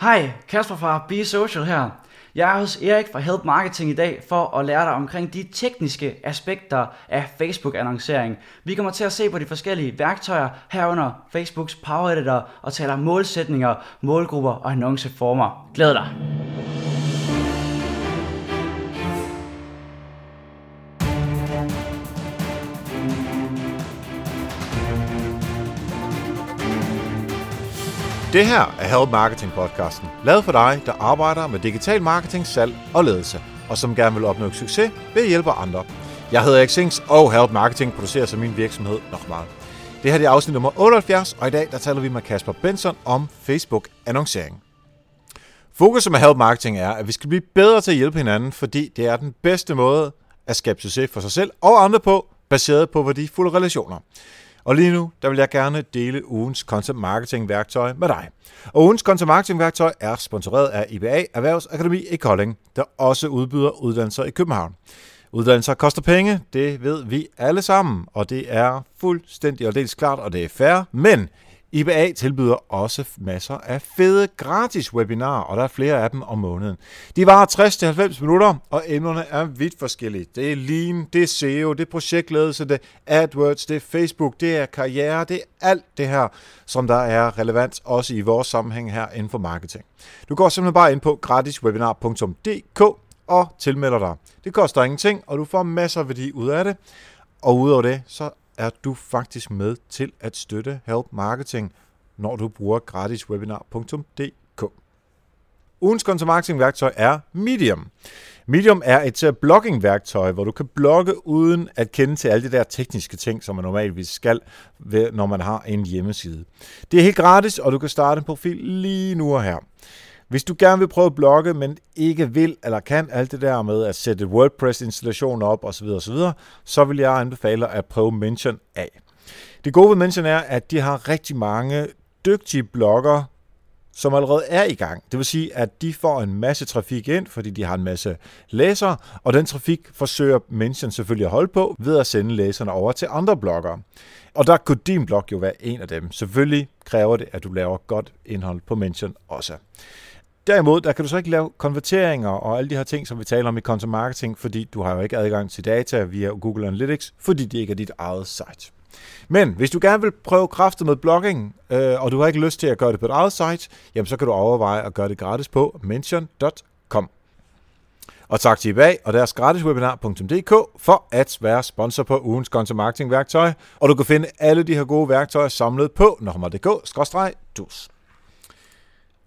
Hej, Kasper fra Be Social her. Jeg er hos Erik fra Help Marketing i dag for at lære dig omkring de tekniske aspekter af Facebook-annoncering. Vi kommer til at se på de forskellige værktøjer herunder Facebooks Power Editor og tale om målsætninger, målgrupper og annonceformer. Glæd dig! Det her er Help Marketing podcasten, lavet for dig, der arbejder med digital marketing, salg og ledelse, og som gerne vil opnå succes ved at hjælpe andre. Jeg hedder Erik Sings, og Help Marketing producerer som min virksomhed nok meget. Det her er afsnit nummer 78, og i dag der taler vi med Kasper Benson om Facebook-annoncering. Fokus med Help Marketing er, at vi skal blive bedre til at hjælpe hinanden, fordi det er den bedste måde at skabe succes for sig selv og andre på, baseret på værdifulde relationer. Og lige nu, der vil jeg gerne dele ugens content marketing værktøj med dig. Og ugens content marketing værktøj er sponsoreret af IBA Erhvervsakademi i Kolding, der også udbyder uddannelser i København. Uddannelser koster penge, det ved vi alle sammen, og det er fuldstændig og dels klart, og det er fair, men IBA tilbyder også masser af fede gratis webinarer, og der er flere af dem om måneden. De varer 60-90 minutter, og emnerne er vidt forskellige. Det er Lean, det er SEO, det er projektledelse, det er AdWords, det er Facebook, det er karriere, det er alt det her, som der er relevant også i vores sammenhæng her inden for marketing. Du går simpelthen bare ind på gratiswebinar.dk og tilmelder dig. Det koster ingenting, og du får masser af værdi ud af det. Og udover det, så er du faktisk med til at støtte Help Marketing, når du bruger gratiswebinar.dk. Ugens content marketing værktøj er Medium. Medium er et øh, blogging-værktøj, hvor du kan blogge uden at kende til alle de der tekniske ting, som man normalvis skal, når man har en hjemmeside. Det er helt gratis, og du kan starte en profil lige nu og her. Hvis du gerne vil prøve at blogge, men ikke vil eller kan alt det der med at sætte WordPress-installation op osv., osv., så vil jeg anbefale at prøve Mention af. Det gode ved Mention er, at de har rigtig mange dygtige blogger, som allerede er i gang. Det vil sige, at de får en masse trafik ind, fordi de har en masse læsere, og den trafik forsøger Mention selvfølgelig at holde på ved at sende læserne over til andre bloggere. Og der kunne din blog jo være en af dem. Selvfølgelig kræver det, at du laver godt indhold på Mention også. Derimod, der kan du så ikke lave konverteringer og alle de her ting, som vi taler om i content marketing, fordi du har jo ikke adgang til data via Google Analytics, fordi det ikke er dit eget site. Men hvis du gerne vil prøve kræfter med blogging, øh, og du har ikke lyst til at gøre det på et eget site, jamen så kan du overveje at gøre det gratis på mention.com. Og tak til eBay og deres gratiswebinar.dk for at være sponsor på ugens content marketing værktøj. Og du kan finde alle de her gode værktøjer samlet på nokmer.dk-dus.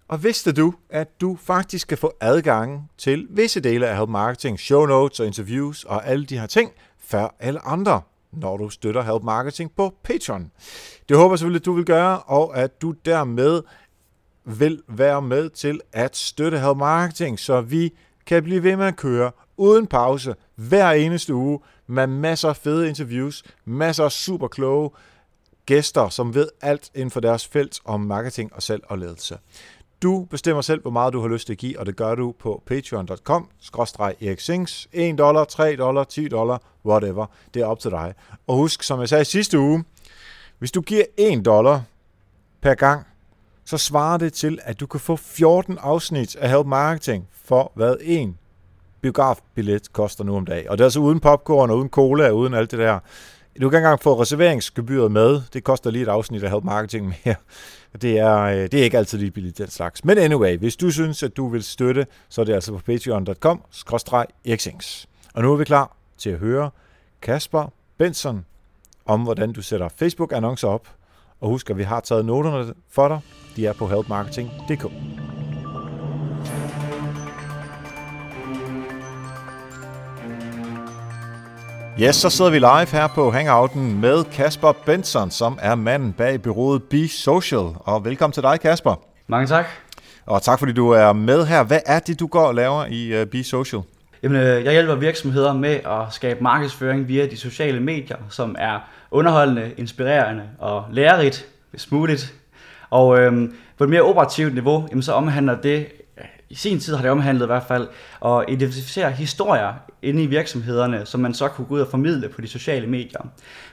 Og vidste du, at du faktisk kan få adgang til visse dele af Help Marketing, show notes og interviews og alle de her ting, før alle andre, når du støtter Help Marketing på Patreon. Det håber jeg selvfølgelig, at du vil gøre, og at du dermed vil være med til at støtte Help Marketing, så vi kan blive ved med at køre uden pause hver eneste uge med masser af fede interviews, masser af super kloge gæster, som ved alt inden for deres felt om marketing og salg og ledelse. Du bestemmer selv, hvor meget du har lyst til at give, og det gør du på patreon.com, eriksings, 1 dollar, 3 dollar, 10 dollar, whatever. Det er op til dig. Og husk, som jeg sagde sidste uge, hvis du giver 1 dollar per gang, så svarer det til, at du kan få 14 afsnit af Help Marketing for hvad en biografbillet koster nu om dagen. Og det er altså uden popcorn og uden cola og uden alt det der. Du kan ikke engang få reserveringsgebyret med. Det koster lige et afsnit af Help Marketing mere. Det er, øh, det er ikke altid lige billigt, den slags. Men anyway, hvis du synes, at du vil støtte, så er det altså på patreon.com xings Og nu er vi klar til at høre Kasper Benson om, hvordan du sætter Facebook-annoncer op. Og husk, at vi har taget noterne for dig. De er på helpmarketing.dk. Yes, så sidder vi live her på Hangouten med Kasper Benson, som er manden bag byrådet Be Social. Og velkommen til dig, Kasper. Mange tak. Og tak fordi du er med her. Hvad er det, du går og laver i uh, Be Social? Jamen, øh, jeg hjælper virksomheder med at skabe markedsføring via de sociale medier, som er underholdende, inspirerende og lærerigt, hvis muligt. Og øhm, på et mere operativt niveau, jamen, så omhandler det i sin tid har det omhandlet i hvert fald, at identificere historier inde i virksomhederne, som man så kunne gå ud og formidle på de sociale medier.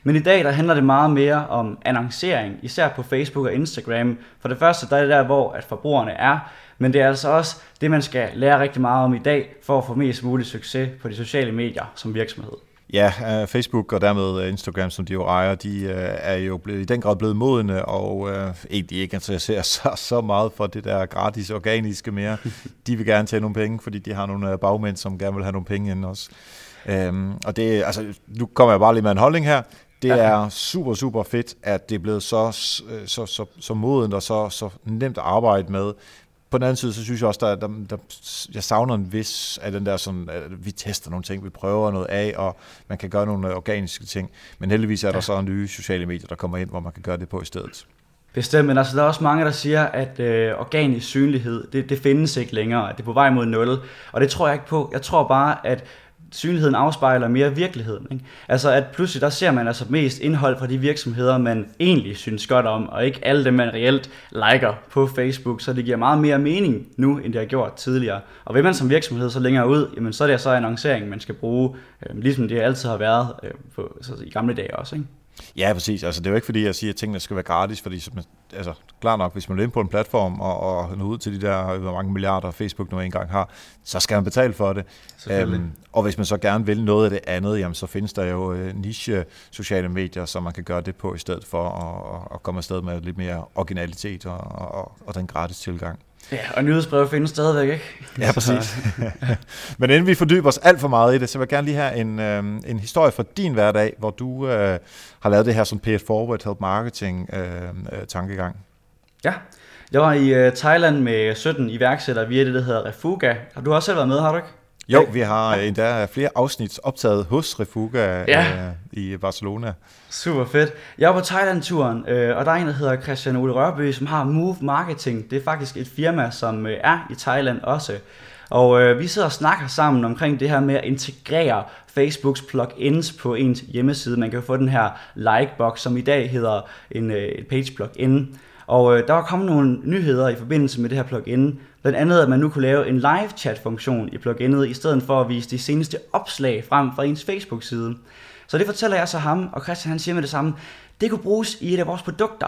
Men i dag der handler det meget mere om annoncering, især på Facebook og Instagram. For det første, der er det der, hvor at forbrugerne er, men det er altså også det, man skal lære rigtig meget om i dag, for at få mest mulig succes på de sociale medier som virksomhed. Ja, uh, Facebook og dermed Instagram, som de jo ejer, de uh, er jo blevet, i den grad blevet modne, og uh, egentlig ikke interesserer sig så meget for det der gratis organiske mere. De vil gerne tjene nogle penge, fordi de har nogle bagmænd, som gerne vil have nogle penge ind også. Um, og det, altså, nu kommer jeg bare lige med en holdning her. Det er super, super fedt, at det er blevet så, så, så, så modent og så, så nemt at arbejde med på den anden side, så synes jeg også, der, der, der jeg savner en vis af den der sådan, at vi tester nogle ting, vi prøver noget af, og man kan gøre nogle organiske ting. Men heldigvis er der ja. så nye sociale medier, der kommer ind, hvor man kan gøre det på i stedet. Bestemt, men altså, der er også mange, der siger, at øh, organisk synlighed, det, det findes ikke længere, at det er på vej mod nul. Og det tror jeg ikke på. Jeg tror bare, at synligheden afspejler mere virkeligheden. Ikke? Altså at pludselig der ser man altså mest indhold fra de virksomheder, man egentlig synes godt om, og ikke alle dem, man reelt liker på Facebook, så det giver meget mere mening nu, end det har gjort tidligere. Og vil man som virksomhed så længere ud, jamen så er det så annoncering, man skal bruge, øh, ligesom det altid har været øh, på, så i gamle dage også. Ikke? Ja, præcis. Altså, det er jo ikke fordi, jeg siger, at tingene skal være gratis, fordi altså, klar nok, hvis man er inde på en platform og, og nå ud til de der, hvor mange milliarder Facebook nu engang har, så skal man betale for det. Øhm, og hvis man så gerne vil noget af det andet, jamen, så findes der jo øh, niche sociale medier, som man kan gøre det på, i stedet for at, at komme afsted med lidt mere originalitet og, og, og den gratis tilgang. Ja, og nyhedsbrev findes stadigvæk, ikke? Ja, præcis. Men inden vi fordyber os alt for meget i det, så vil jeg gerne lige have en, øh, en historie fra din hverdag, hvor du øh, har lavet det her som pay forward help marketing øh, øh, tankegang. Ja, jeg var i uh, Thailand med 17 iværksættere via det, der hedder Refuga. Har du også selv været med, har du ikke? Jo, vi har endda flere afsnit optaget hos Refuga ja. øh, i Barcelona. Super fedt. Jeg var på Thailand-turen, øh, og der er en, der hedder Christian Ole Rørby, som har Move Marketing. Det er faktisk et firma, som øh, er i Thailand også. Og øh, vi sidder og snakker sammen omkring det her med at integrere Facebooks plugins på ens hjemmeside. Man kan få den her like-box, som i dag hedder en øh, page plugin. Og øh, der var kommet nogle nyheder i forbindelse med det her plugin. Blandt andet, at man nu kunne lave en live chat funktion i pluginet, i stedet for at vise de seneste opslag frem fra ens Facebook-side. Så det fortæller jeg så ham, og Christian han siger med det samme, det kunne bruges i et af vores produkter.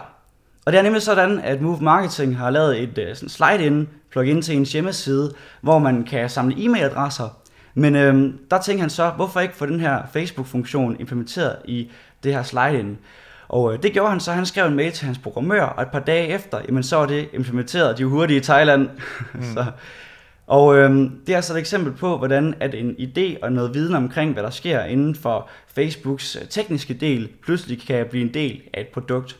Og det er nemlig sådan, at Move Marketing har lavet et uh, sådan slide-in plugin til ens hjemmeside, hvor man kan samle e-mailadresser. Men øhm, der tænker han så, hvorfor ikke få den her Facebook-funktion implementeret i det her slide-in? Og øh, det gjorde han så, han skrev en mail til hans programmør, og et par dage efter, jamen, så var det implementeret, de er hurtige i Thailand. Mm. så, og øh, det er altså et eksempel på, hvordan at en idé og noget viden omkring, hvad der sker inden for Facebooks øh, tekniske del, pludselig kan blive en del af et produkt.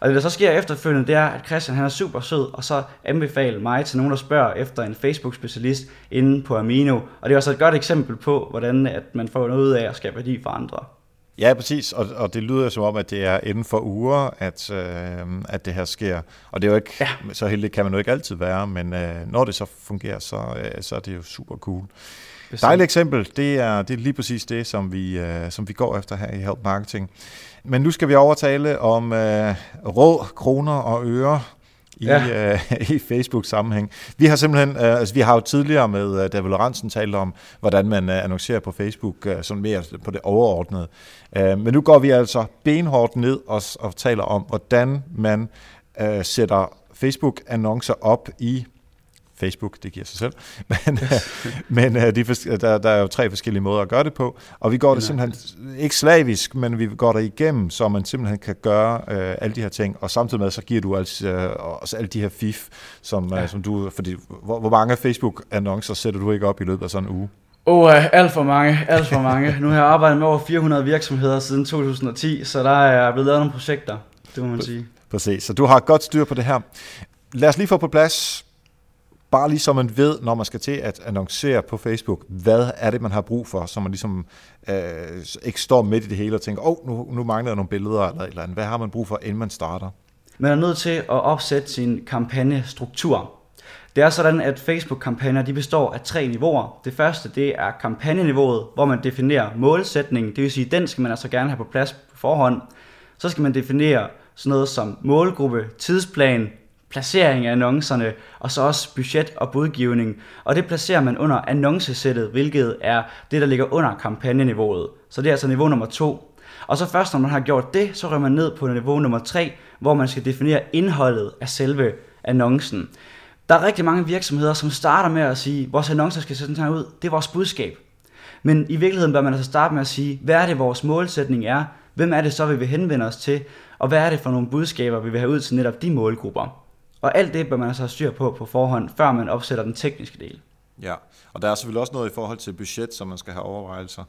Og det der så sker efterfølgende, det er, at Christian han er super sød, og så anbefaler mig til nogen, der spørger efter en Facebook-specialist inde på Amino. Og det er også et godt eksempel på, hvordan at man får noget ud af at skabe værdi for andre. Ja, præcis, og, og det lyder som om, at det er inden for uger, at, øh, at det her sker. Og det er jo ikke, ja. så heldigt kan man jo ikke altid være, men øh, når det så fungerer, så, øh, så er det jo super cool. Bestemt. Dejligt eksempel, det er, det er lige præcis det, som vi, øh, som vi går efter her i Help Marketing. Men nu skal vi overtale om øh, råd, kroner og øre i, ja. øh, i Facebook-sammenhæng. Vi har simpelthen, øh, altså vi har jo tidligere med øh, David Lorentzen talt om, hvordan man øh, annoncerer på Facebook, øh, sådan mere på det overordnede. Øh, men nu går vi altså benhårdt ned og, og taler om, hvordan man øh, sætter Facebook-annoncer op i Facebook, det giver sig selv. Men, men øh, de, der, der er jo tre forskellige måder at gøre det på, og vi går det simpelthen ikke slavisk, men vi går der igennem, så man simpelthen kan gøre øh, alle de her ting, og samtidig med, så giver du altså øh, også alle de her fif, som, øh, ja. øh, som du, fordi hvor, hvor mange Facebook-annoncer sætter du ikke op i løbet af sådan en uge? Åh, oh, alt for mange, alt for mange. Nu har jeg arbejdet med over 400 virksomheder siden 2010, så der er blevet lavet nogle projekter, det må man sige. Præcis, så du har godt styr på det her. Lad os lige få på plads, bare lige så man ved, når man skal til at annoncere på Facebook, hvad er det, man har brug for, så man ligesom øh, ikke står midt i det hele og tænker, åh, oh, nu, nu mangler jeg nogle billeder eller et eller andet. Hvad har man brug for, inden man starter? Man er nødt til at opsætte sin kampagnestruktur. Det er sådan, at Facebook-kampagner de består af tre niveauer. Det første det er kampagneniveauet, hvor man definerer målsætningen, det vil sige, den skal man altså gerne have på plads på forhånd. Så skal man definere sådan noget som målgruppe, tidsplan, placering af annoncerne, og så også budget og budgivning. Og det placerer man under annoncesættet, hvilket er det, der ligger under kampagneniveauet. Så det er altså niveau nummer to. Og så først, når man har gjort det, så rører man ned på niveau nummer 3, hvor man skal definere indholdet af selve annoncen. Der er rigtig mange virksomheder, som starter med at sige, at vores annoncer skal se sådan her ud. Det er vores budskab. Men i virkeligheden bør man altså starte med at sige, hvad er det vores målsætning er? Hvem er det så, vi vil henvende os til? Og hvad er det for nogle budskaber, vi vil have ud til netop de målgrupper? Og alt det bør man altså have styr på på forhånd, før man opsætter den tekniske del. Ja, og der er selvfølgelig også noget i forhold til budget, som man skal have overvejelser.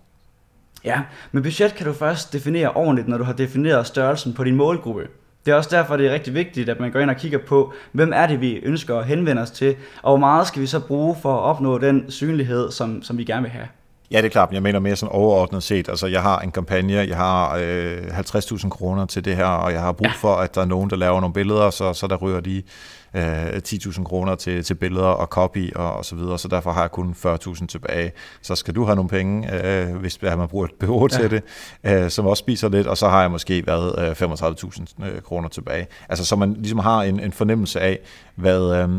Ja, men budget kan du først definere ordentligt, når du har defineret størrelsen på din målgruppe. Det er også derfor, det er rigtig vigtigt, at man går ind og kigger på, hvem er det, vi ønsker at henvende os til, og hvor meget skal vi så bruge for at opnå den synlighed, som, som vi gerne vil have. Ja, det er klart, men jeg mener mere sådan overordnet set. Altså, jeg har en kampagne, jeg har øh, 50.000 kroner til det her, og jeg har brug ja. for, at der er nogen, der laver nogle billeder, så, så der ryger de øh, 10.000 kroner til, til billeder og copy og, og så videre, så derfor har jeg kun 40.000 tilbage. Så skal du have nogle penge, øh, hvis man bruger et bureau ja. til det, øh, som også spiser lidt, og så har jeg måske været øh, 35.000 øh, kroner tilbage. Altså, så man ligesom har en, en fornemmelse af, hvad, øh,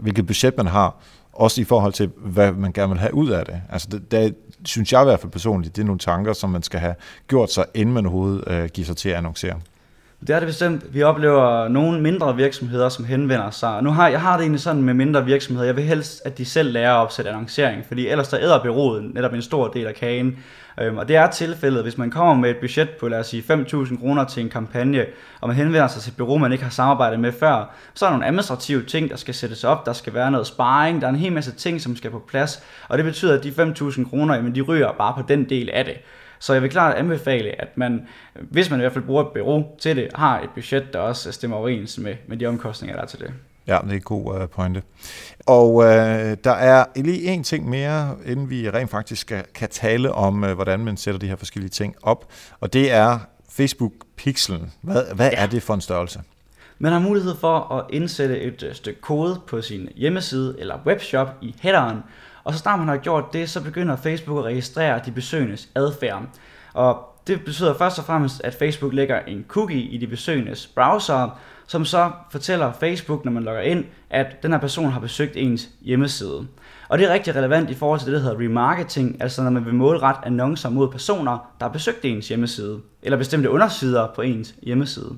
hvilket budget man har, også i forhold til, hvad man gerne vil have ud af det. Altså det, det synes jeg i hvert fald personligt, det er nogle tanker, som man skal have gjort sig, inden man overhovedet øh, giver sig til at annoncere. Det er det bestemt. Vi oplever nogle mindre virksomheder, som henvender sig. Nu har jeg har det egentlig sådan med mindre virksomheder. Jeg vil helst, at de selv lærer at opsætte annoncering, fordi ellers der æder byrådet netop en stor del af kagen. Øhm, og det er tilfældet, hvis man kommer med et budget på, lad os sige, 5.000 kroner til en kampagne, og man henvender sig til et bureau, man ikke har samarbejdet med før, så er der nogle administrative ting, der skal sættes op, der skal være noget sparring, der er en hel masse ting, som skal på plads, og det betyder, at de 5.000 kroner, jamen, de ryger bare på den del af det. Så jeg vil klart anbefale, at man, hvis man i hvert fald bruger et bureau til det, har et budget, der også stemmer overens med, med de omkostninger, der er til det. Ja, det er en god uh, pointe. Og uh, der er lige en ting mere, inden vi rent faktisk skal, kan tale om, uh, hvordan man sætter de her forskellige ting op, og det er Facebook Pixelen. Hvad, hvad ja. er det for en størrelse? Man har mulighed for at indsætte et stykke kode på sin hjemmeside eller webshop i headeren, og så snart man har gjort det, så begynder Facebook at registrere de besøgendes adfærd. Og det betyder først og fremmest, at Facebook lægger en cookie i de besøgendes browser, som så fortæller Facebook, når man logger ind, at den her person har besøgt ens hjemmeside. Og det er rigtig relevant i forhold til det, der hedder remarketing, altså når man vil målrette annoncer mod personer, der har besøgt ens hjemmeside, eller bestemte undersider på ens hjemmeside.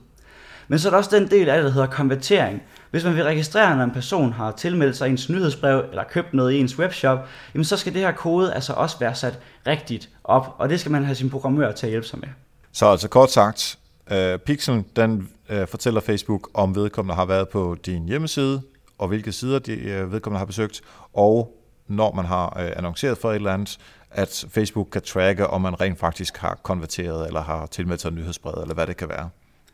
Men så er der også den del af det, der hedder konvertering. Hvis man vil registrere, når en person har tilmeldt sig ens nyhedsbrev eller købt noget i ens webshop, jamen så skal det her kode altså også være sat rigtigt op, og det skal man have sin programmør til at hjælpe sig med. Så altså kort sagt, øh, uh, Pixel den Øh, fortæller Facebook, om vedkommende har været på din hjemmeside, og hvilke sider de øh, vedkommende har besøgt, og når man har øh, annonceret for et eller andet, at Facebook kan tracke, om man rent faktisk har konverteret, eller har tilmeldt sig nyhedsbrevet, eller hvad det kan være.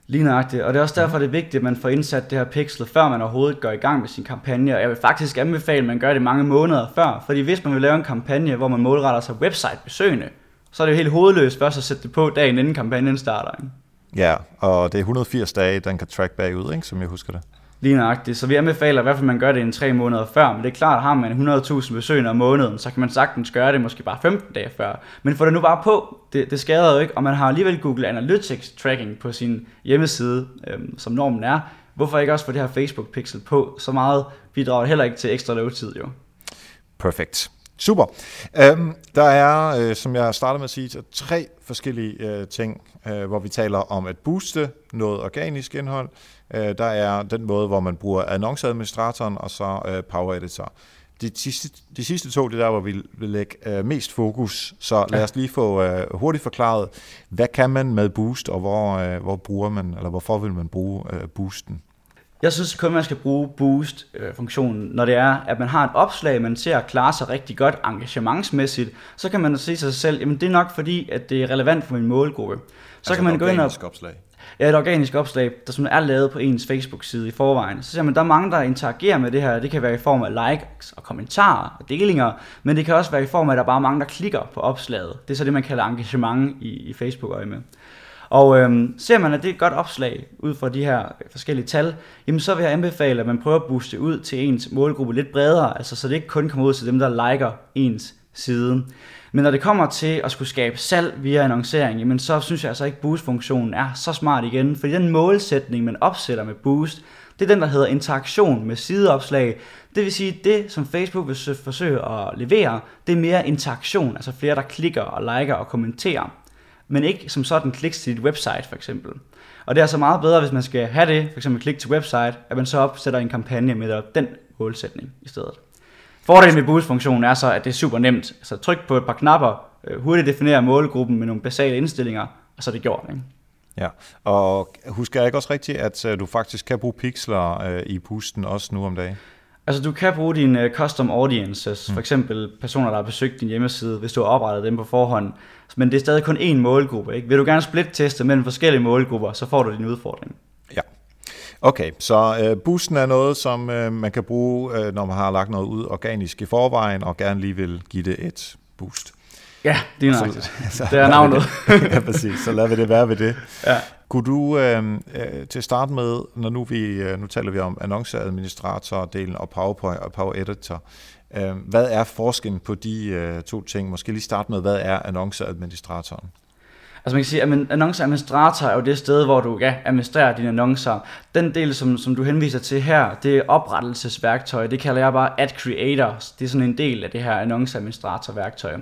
Lige nøjagtigt, og det er også derfor, det er vigtigt, at man får indsat det her pixel, før man overhovedet går i gang med sin kampagne. Og jeg vil faktisk anbefale, at man gør det mange måneder før, fordi hvis man vil lave en kampagne, hvor man målretter sig website-besøgende, så er det jo helt hovedløst først at sætte det på dagen inden kampagnen starter. Ikke? Ja, og det er 180 dage, den kan track bagud, ikke, som jeg husker det. Lige nøjagtigt. Så vi anbefaler i hvert fald, at man gør det en tre måneder før. Men det er klart, at har man 100.000 besøgende om måneden, så kan man sagtens gøre det måske bare 15 dage før. Men få det nu bare på. Det, det skader jo ikke. Og man har alligevel Google Analytics tracking på sin hjemmeside, øhm, som normen er. Hvorfor ikke også få det her Facebook pixel på? Så meget bidrager det heller ikke til ekstra løbetid jo. Perfekt. Super. Um, der er, øh, som jeg startede med at sige, tre forskellige øh, ting, øh, hvor vi taler om at booste noget organisk indhold. Øh, der er den måde, hvor man bruger annonceadministratoren og så øh, Power Editor. De sidste, de sidste to, det er der, hvor vi vil lægge øh, mest fokus. Så lad os lige få øh, hurtigt forklaret, hvad kan man med Boost, og hvor, øh, hvor bruger man, eller hvorfor vil man bruge øh, Boosten? Jeg synes kun, man skal bruge Boost-funktionen, når det er, at man har et opslag, man ser klare sig rigtig godt engagementsmæssigt, så kan man sige til sig selv, jamen det er nok fordi, at det er relevant for min målgruppe. Så altså kan man gå ind og... opslag? Ja, et organisk opslag, der som er lavet på ens Facebook-side i forvejen. Så ser man, der er mange, der interagerer med det her. Det kan være i form af likes og kommentarer og delinger, men det kan også være i form af, at der er bare mange, der klikker på opslaget. Det er så det, man kalder engagement i, i Facebook-øje med. Og øhm, ser man, at det er et godt opslag ud fra de her forskellige tal, jamen så vil jeg anbefale, at man prøver at booste ud til ens målgruppe lidt bredere, altså så det ikke kun kommer ud til dem, der liker ens side. Men når det kommer til at skulle skabe salg via annoncering, jamen så synes jeg altså ikke, at boost-funktionen er så smart igen, fordi den målsætning, man opsætter med boost, Det er den, der hedder interaktion med sideopslag. Det vil sige, det som Facebook vil forsøge at levere, det er mere interaktion, altså flere, der klikker og liker og kommenterer. Men ikke som sådan kliks til dit website for eksempel. Og det er altså meget bedre, hvis man skal have det, for eksempel klik til website, at man så opsætter en kampagne med den målsætning i stedet. Fordelen med boost-funktionen er så, at det er super nemt. Så tryk på et par knapper, øh, hurtigt definere målgruppen med nogle basale indstillinger, og så er det gjort. Ikke? Ja, og husker jeg ikke også rigtigt, at øh, du faktisk kan bruge pixler øh, i boosten også nu om dagen? Altså du kan bruge dine custom audiences, mm. for eksempel personer, der har besøgt din hjemmeside, hvis du har oprettet dem på forhånd. Men det er stadig kun én målgruppe. Ikke? Vil du gerne split-teste mellem forskellige målgrupper, så får du din udfordring. Ja. Okay, så øh, boosten er noget, som øh, man kan bruge, øh, når man har lagt noget ud organisk i forvejen, og gerne lige vil give det et boost. Ja, det er nøjagtigt. Det er navnet. ja, præcis. Så lader vi det være ved det. Ja. Kunne du øh, øh, til at starte med, når nu vi øh, nu taler vi om annonceadministrator-delen og PowerPoint og Power Editor, øh, hvad er forskellen på de øh, to ting? Måske lige starte med, hvad er annonceadministratoren? Altså man kan sige, at annonceadministrator er jo det sted, hvor du ja, administrerer dine annoncer. Den del, som, som du henviser til her, det er oprettelsesværktøj. Det kalder jeg bare Ad Creator. Det er sådan en del af det her annonceadministrator-værktøj.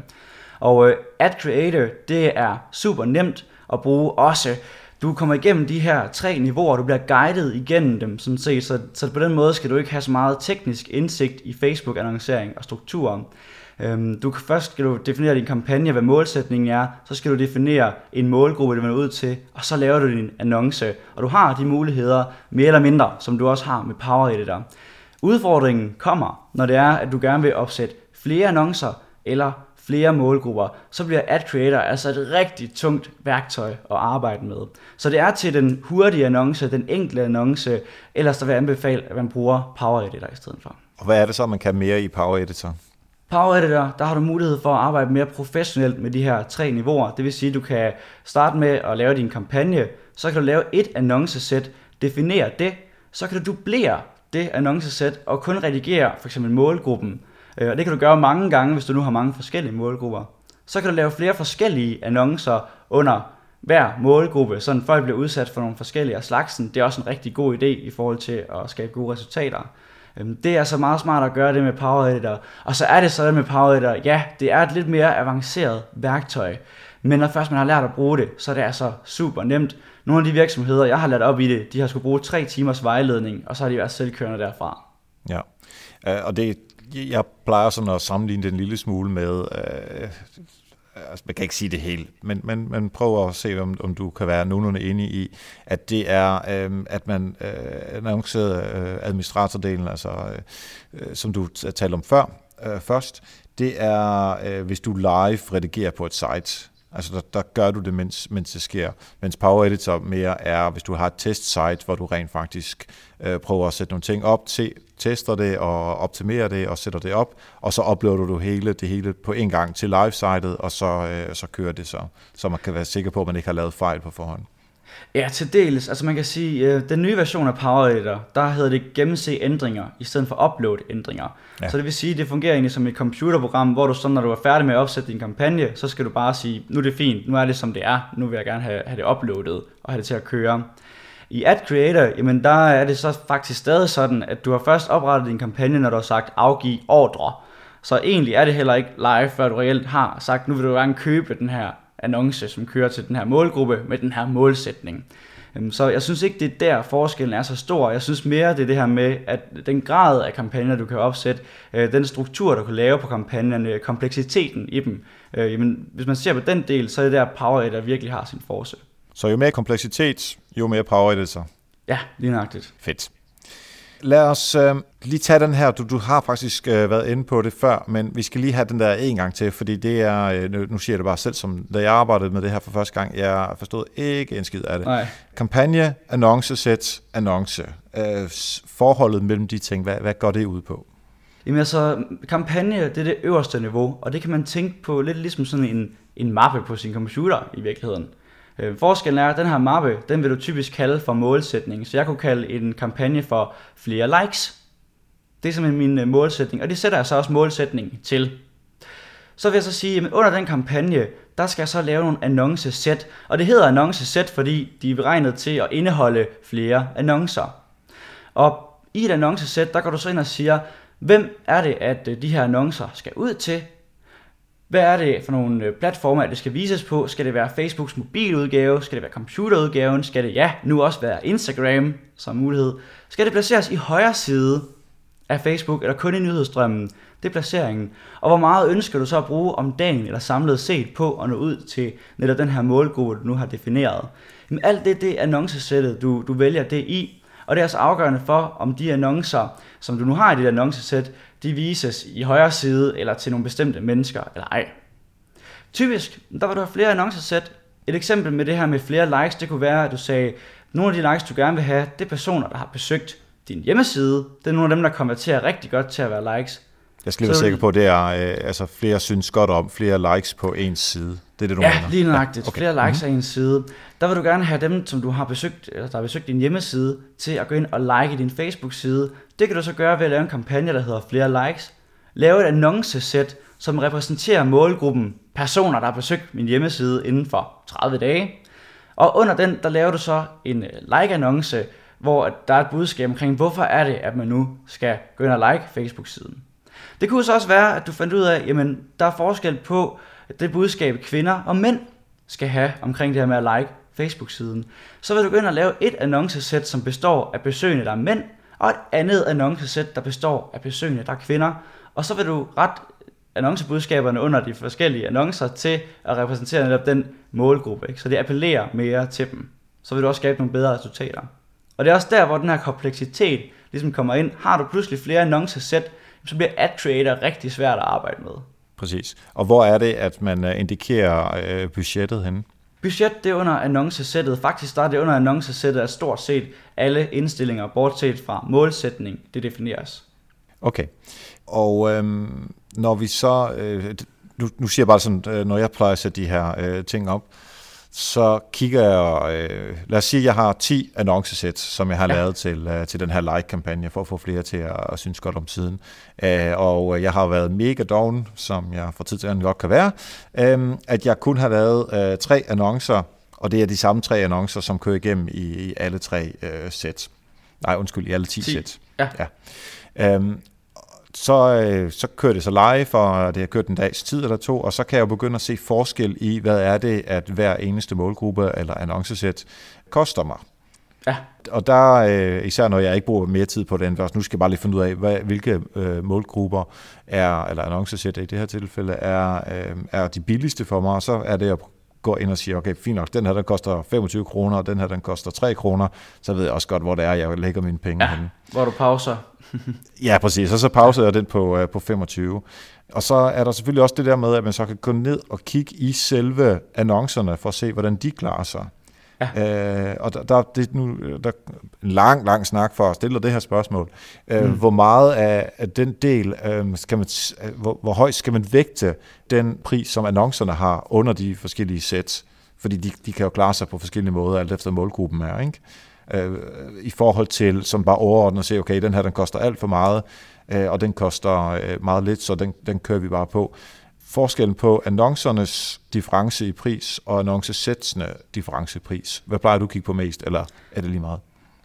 Og øh, Ad Creator, det er super nemt at bruge også. Du kommer igennem de her tre niveauer, du bliver guidet igennem dem, sådan set, så, så på den måde skal du ikke have så meget teknisk indsigt i Facebook-annoncering og strukturer. Øhm, du kan først skal du definere din kampagne, hvad målsætningen er, så skal du definere en målgruppe, du vil ud til, og så laver du din annonce. Og du har de muligheder, mere eller mindre, som du også har med Power Editor. Udfordringen kommer, når det er, at du gerne vil opsætte flere annoncer, eller flere målgrupper, så bliver Ad Creator altså et rigtig tungt værktøj at arbejde med. Så det er til den hurtige annonce, den enkle annonce, ellers der vil jeg anbefale, at man bruger Power Editor i stedet for. Og hvad er det så, man kan mere i Power Editor? Power Editor, der har du mulighed for at arbejde mere professionelt med de her tre niveauer. Det vil sige, at du kan starte med at lave din kampagne, så kan du lave et annoncesæt, definere det, så kan du dublere det annoncesæt og kun redigere for eksempel målgruppen. Øh, og det kan du gøre mange gange, hvis du nu har mange forskellige målgrupper. Så kan du lave flere forskellige annoncer under hver målgruppe, så folk bliver udsat for nogle forskellige af slagsen. Det er også en rigtig god idé i forhold til at skabe gode resultater. Øhm, det er så meget smart at gøre det med Power Editor. Og så er det sådan med Power Editor, ja, det er et lidt mere avanceret værktøj. Men når først man har lært at bruge det, så er det altså super nemt. Nogle af de virksomheder, jeg har lært op i det, de har skulle bruge tre timers vejledning, og så har de været selvkørende derfra. Ja, øh, og det, jeg plejer sådan at sammenligne den en lille smule med, øh, øh, altså man kan ikke sige det helt, men, men, men prøv at se, om, om du kan være nogenlunde enig i, at det er, øh, at man øh, annoncerede øh, administratordelen, altså øh, øh som du talte om før, øh, først, det er, øh, hvis du live redigerer på et site, Altså der, der gør du det, mens, mens det sker. Mens Power Editor mere er, hvis du har et testsite, hvor du rent faktisk øh, prøver at sætte nogle ting op, til, tester det og optimerer det og sætter det op, og så uploader du hele det hele på en gang til live-sitet, og så, øh, så kører det så, så man kan være sikker på, at man ikke har lavet fejl på forhånd. Ja, til dels. Altså man kan sige, øh, den nye version af Power Editor, der hedder det gennemse ændringer, i stedet for upload ændringer. Ja. Så det vil sige, det fungerer egentlig som et computerprogram, hvor du så, når du er færdig med at opsætte din kampagne, så skal du bare sige, nu er det fint, nu er det som det er, nu vil jeg gerne have, have det uploadet og have det til at køre. I Ad Creator, jamen der er det så faktisk stadig sådan, at du har først oprettet din kampagne, når du har sagt afgive ordre. Så egentlig er det heller ikke live, før du reelt har sagt, nu vil du gerne købe den her annonce, som kører til den her målgruppe med den her målsætning. Øhm, så jeg synes ikke, det er der forskellen er så stor. Jeg synes mere, det er det her med, at den grad af kampagner, du kan opsætte, øh, den struktur, du kan lave på kampagnerne, kompleksiteten i dem. Øh, jamen, hvis man ser på den del, så er det der Power der virkelig har sin force. Så jo mere kompleksitet, jo mere Power så? Ja, lige nøjagtigt. Fedt. Lad os øh, lige tage den her. Du, du har faktisk øh, været inde på det før, men vi skal lige have den der en gang til, fordi det er, øh, nu, nu siger jeg det bare selv, som da jeg arbejdede med det her for første gang, jeg forstod ikke en skid af det. Nej. Kampagne, annonce, sæt, annonce. Øh, forholdet mellem de ting, hvad, hvad går det ud på? Jamen altså, kampagne, det er det øverste niveau, og det kan man tænke på lidt ligesom sådan en, en mappe på sin computer i virkeligheden. Øh, forskellen er, at den her mappe, den vil du typisk kalde for målsætning. Så jeg kunne kalde en kampagne for flere likes. Det er simpelthen min øh, målsætning, og det sætter jeg så også målsætning til. Så vil jeg så sige, at under den kampagne, der skal jeg så lave nogle annoncesæt. Og det hedder annoncesæt, fordi de er beregnet til at indeholde flere annoncer. Og i et annoncesæt, der går du så ind og siger, hvem er det, at øh, de her annoncer skal ud til? Hvad er det for nogle øh, platforme, at det skal vises på? Skal det være Facebooks mobiludgave? Skal det være computerudgaven? Skal det, ja, nu også være Instagram som mulighed? Skal det placeres i højre side af Facebook, eller kun i nyhedsstrømmen? Det er placeringen. Og hvor meget ønsker du så at bruge om dagen, eller samlet set på at nå ud til netop den her målgruppe, du nu har defineret? Jamen alt det, det er annoncesættet, du, du vælger det i. Og det er altså afgørende for, om de annoncer, som du nu har i dit annoncesæt, de vises i højre side eller til nogle bestemte mennesker eller ej. Typisk, der vil du have flere annoncesæt. Et eksempel med det her med flere likes, det kunne være, at du sagde, nogle af de likes, du gerne vil have, det er personer, der har besøgt din hjemmeside. Det er nogle af dem, der konverterer rigtig godt til at være likes. Jeg skal lige være sikker på, at det er øh, altså flere synes godt om, flere likes på ens side. Det er det, du ja, mener? lige nøjagtigt. Ja, okay. Flere likes mm-hmm. af en side. Der vil du gerne have dem, som du har besøgt, eller der har besøgt din hjemmeside, til at gå ind og like din Facebook-side. Det kan du så gøre ved at lave en kampagne, der hedder flere likes. Lave et annoncesæt, som repræsenterer målgruppen personer, der har besøgt min hjemmeside inden for 30 dage. Og under den, der laver du så en øh, like-annonce, hvor der er et budskab omkring, hvorfor er det, at man nu skal gå ind og like Facebook-siden. Det kunne så også være, at du fandt ud af, jamen der er forskel på det budskab, kvinder og mænd skal have omkring det her med at like Facebook-siden. Så vil du gå ind og lave et annoncesæt, som består af besøgende, der er mænd, og et andet annoncesæt, der består af besøgende, der er kvinder. Og så vil du ret annoncebudskaberne under de forskellige annoncer til at repræsentere netop den målgruppe. Ikke? Så det appellerer mere til dem. Så vil du også skabe nogle bedre resultater. Og det er også der, hvor den her kompleksitet ligesom kommer ind. Har du pludselig flere annoncesæt, så bliver ad creator rigtig svært at arbejde med. Præcis. Og hvor er det, at man øh, indikerer øh, budgettet henne? Budget det er under annoncesættet. Faktisk der er det under annoncesættet, at stort set alle indstillinger, bortset fra målsætning, det defineres. Okay. Og øhm, når vi så, øh, nu, nu siger jeg bare sådan, øh, når jeg plejer at sætte de her øh, ting op, så kigger jeg, øh, lad os sige, at jeg har 10 annoncesæt, som jeg har ja. lavet til, øh, til den her like-kampagne, for at få flere til at, at synes godt om siden. Øh, og jeg har været mega down, som jeg for tid til anden godt kan være, øh, at jeg kun har lavet øh, tre annoncer, og det er de samme tre annoncer, som kører igennem i, i alle tre øh, sæt. Nej, undskyld, i alle 10, 10. sæt. Ja. ja. Øhm, så, øh, så kører det så live, og det har kørt en dags tid eller to, og så kan jeg jo begynde at se forskel i, hvad er det, at hver eneste målgruppe eller annoncesæt koster mig. Ja. Og der, øh, især når jeg ikke bruger mere tid på det, nu skal jeg bare lige finde ud af, hvad, hvilke øh, målgrupper er, eller annoncesæt i det her tilfælde, er, øh, er de billigste for mig, og så er det at gå ind og sige, okay, fint nok, den her den koster 25 kroner, og den her den koster 3 kroner, så ved jeg også godt, hvor det er, jeg lægger mine penge ja, henne. Hvor du pauser ja, præcis. Og så pauser jeg den på, uh, på 25. Og så er der selvfølgelig også det der med, at man så kan gå ned og kigge i selve annoncerne for at se, hvordan de klarer sig. Ja. Uh, og der, der, det nu, der er en lang, lang snak for at stille det her spørgsmål. Uh, mm. Hvor meget af, af den del, uh, skal man, uh, hvor, hvor højt skal man vægte den pris, som annoncerne har under de forskellige sæt? Fordi de, de kan jo klare sig på forskellige måder, alt efter målgruppen er, ikke? øh, i forhold til, som bare overordnet at sige, okay, den her den koster alt for meget, øh, og den koster øh, meget lidt, så den, den kører vi bare på. Forskellen på annoncernes difference i pris og annoncesætsene difference i pris. Hvad plejer du at kigge på mest, eller er det lige meget?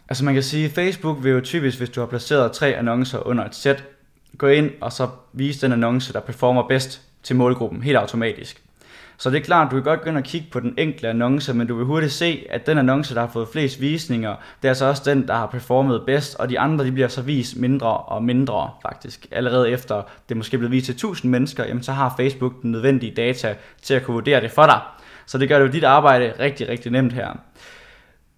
Altså man kan sige, at Facebook vil jo typisk, hvis du har placeret tre annoncer under et sæt, gå ind og så vise den annonce, der performer bedst til målgruppen, helt automatisk. Så det er klart, du kan godt gå ind og kigge på den enkelte annonce, men du vil hurtigt se, at den annonce, der har fået flest visninger, det er så også den, der har performet bedst, og de andre, de bliver så vist mindre og mindre faktisk. Allerede efter det måske blevet vist til 1000 mennesker, jamen så har Facebook den nødvendige data til at kunne vurdere det for dig. Så det gør jo dit arbejde rigtig, rigtig nemt her.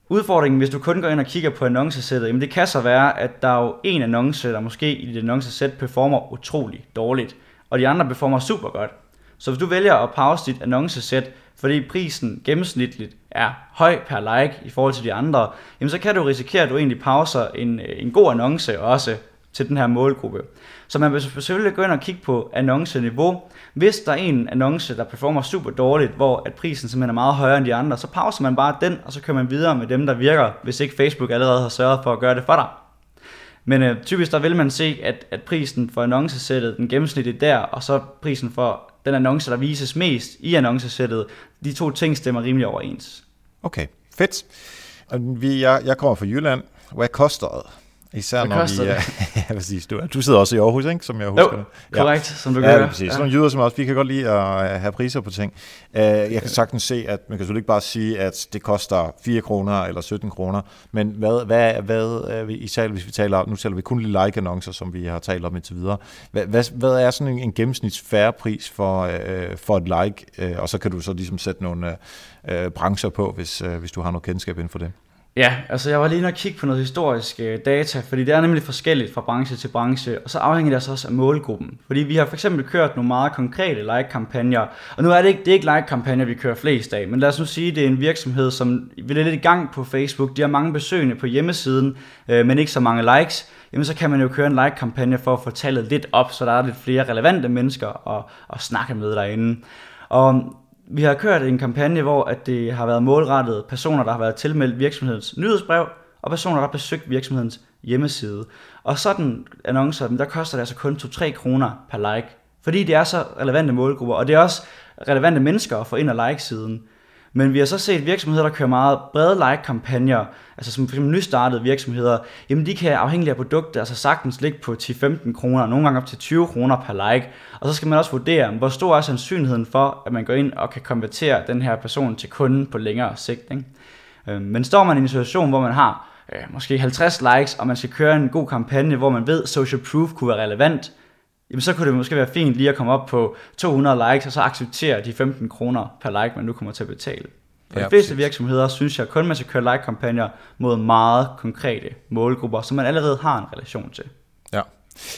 Udfordringen, hvis du kun går ind og kigger på annoncesættet, jamen det kan så være, at der er jo en annonce, der måske i dit annoncesæt performer utrolig dårligt, og de andre performer super godt. Så hvis du vælger at pause dit annoncesæt, fordi prisen gennemsnitligt er høj per like i forhold til de andre, jamen så kan du risikere, at du egentlig pauser en, en god annonce også til den her målgruppe. Så man vil selvfølgelig gå ind og kigge på annonceniveau. Hvis der er en annonce, der performer super dårligt, hvor at prisen simpelthen er meget højere end de andre, så pauser man bare den, og så kører man videre med dem, der virker, hvis ikke Facebook allerede har sørget for at gøre det for dig. Men øh, typisk der vil man se, at, at prisen for annoncesættet, den gennemsnitlige der, og så prisen for den annonce, der vises mest i annoncesættet, de to ting stemmer rimelig overens. Okay, fedt. Vi, jeg, jeg kommer fra Jylland. Hvad koster det Især når vi... det? ja, præcis. Du, du sidder også i Aarhus, ikke? Som jeg husker det. Korrekt, som du Ja, gør. præcis. Sådan nogle jyder som os, vi kan godt lide at have priser på ting. Uh, jeg kan sagtens se, at man kan selvfølgelig ikke bare sige, at det koster 4 kroner eller 17 kroner, men hvad, hvad, hvad er vi, især hvis vi taler, nu taler vi kun lige like-annoncer, som vi har talt om indtil videre. Hvad, hvad, hvad er sådan en, en gennemsnits færre pris for, uh, for et like, uh, og så kan du så ligesom sætte nogle uh, brancher på, hvis, uh, hvis du har noget kendskab inden for det. Ja, altså jeg var lige inde og kigge på noget historisk øh, data, fordi det er nemlig forskelligt fra branche til branche, og så afhænger det altså også af målgruppen. Fordi vi har for eksempel kørt nogle meget konkrete like-kampagner, og nu er det ikke, det er ikke like-kampagner, vi kører flest af, men lad os nu sige, at det er en virksomhed, som vil lidt i gang på Facebook, de har mange besøgende på hjemmesiden, øh, men ikke så mange likes, jamen så kan man jo køre en like-kampagne for at få tallet lidt op, så der er lidt flere relevante mennesker at, at snakke med derinde. Og vi har kørt en kampagne, hvor at det har været målrettet personer, der har været tilmeldt virksomhedens nyhedsbrev, og personer, der har besøgt virksomhedens hjemmeside. Og sådan annoncer, der koster det altså kun 2-3 kroner per like, fordi det er så relevante målgrupper, og det er også relevante mennesker at få ind og like siden. Men vi har så set virksomheder, der kører meget brede like-kampagner, altså som f.eks. nystartede virksomheder, jamen de kan afhængig af produktet altså sagtens ligge på 10-15 kroner, nogle gange op til 20 kroner per like. Og så skal man også vurdere, hvor stor er sandsynligheden for, at man går ind og kan konvertere den her person til kunden på længere sigt. Ikke? Øhm, men står man i en situation, hvor man har øh, måske 50 likes, og man skal køre en god kampagne, hvor man ved, social proof kunne være relevant, jamen så kunne det måske være fint lige at komme op på 200 likes, og så acceptere de 15 kroner per like, man nu kommer til at betale. For Ja, de fleste præcis. virksomheder synes jeg kun, man skal køre like-kampagner mod meget konkrete målgrupper, som man allerede har en relation til.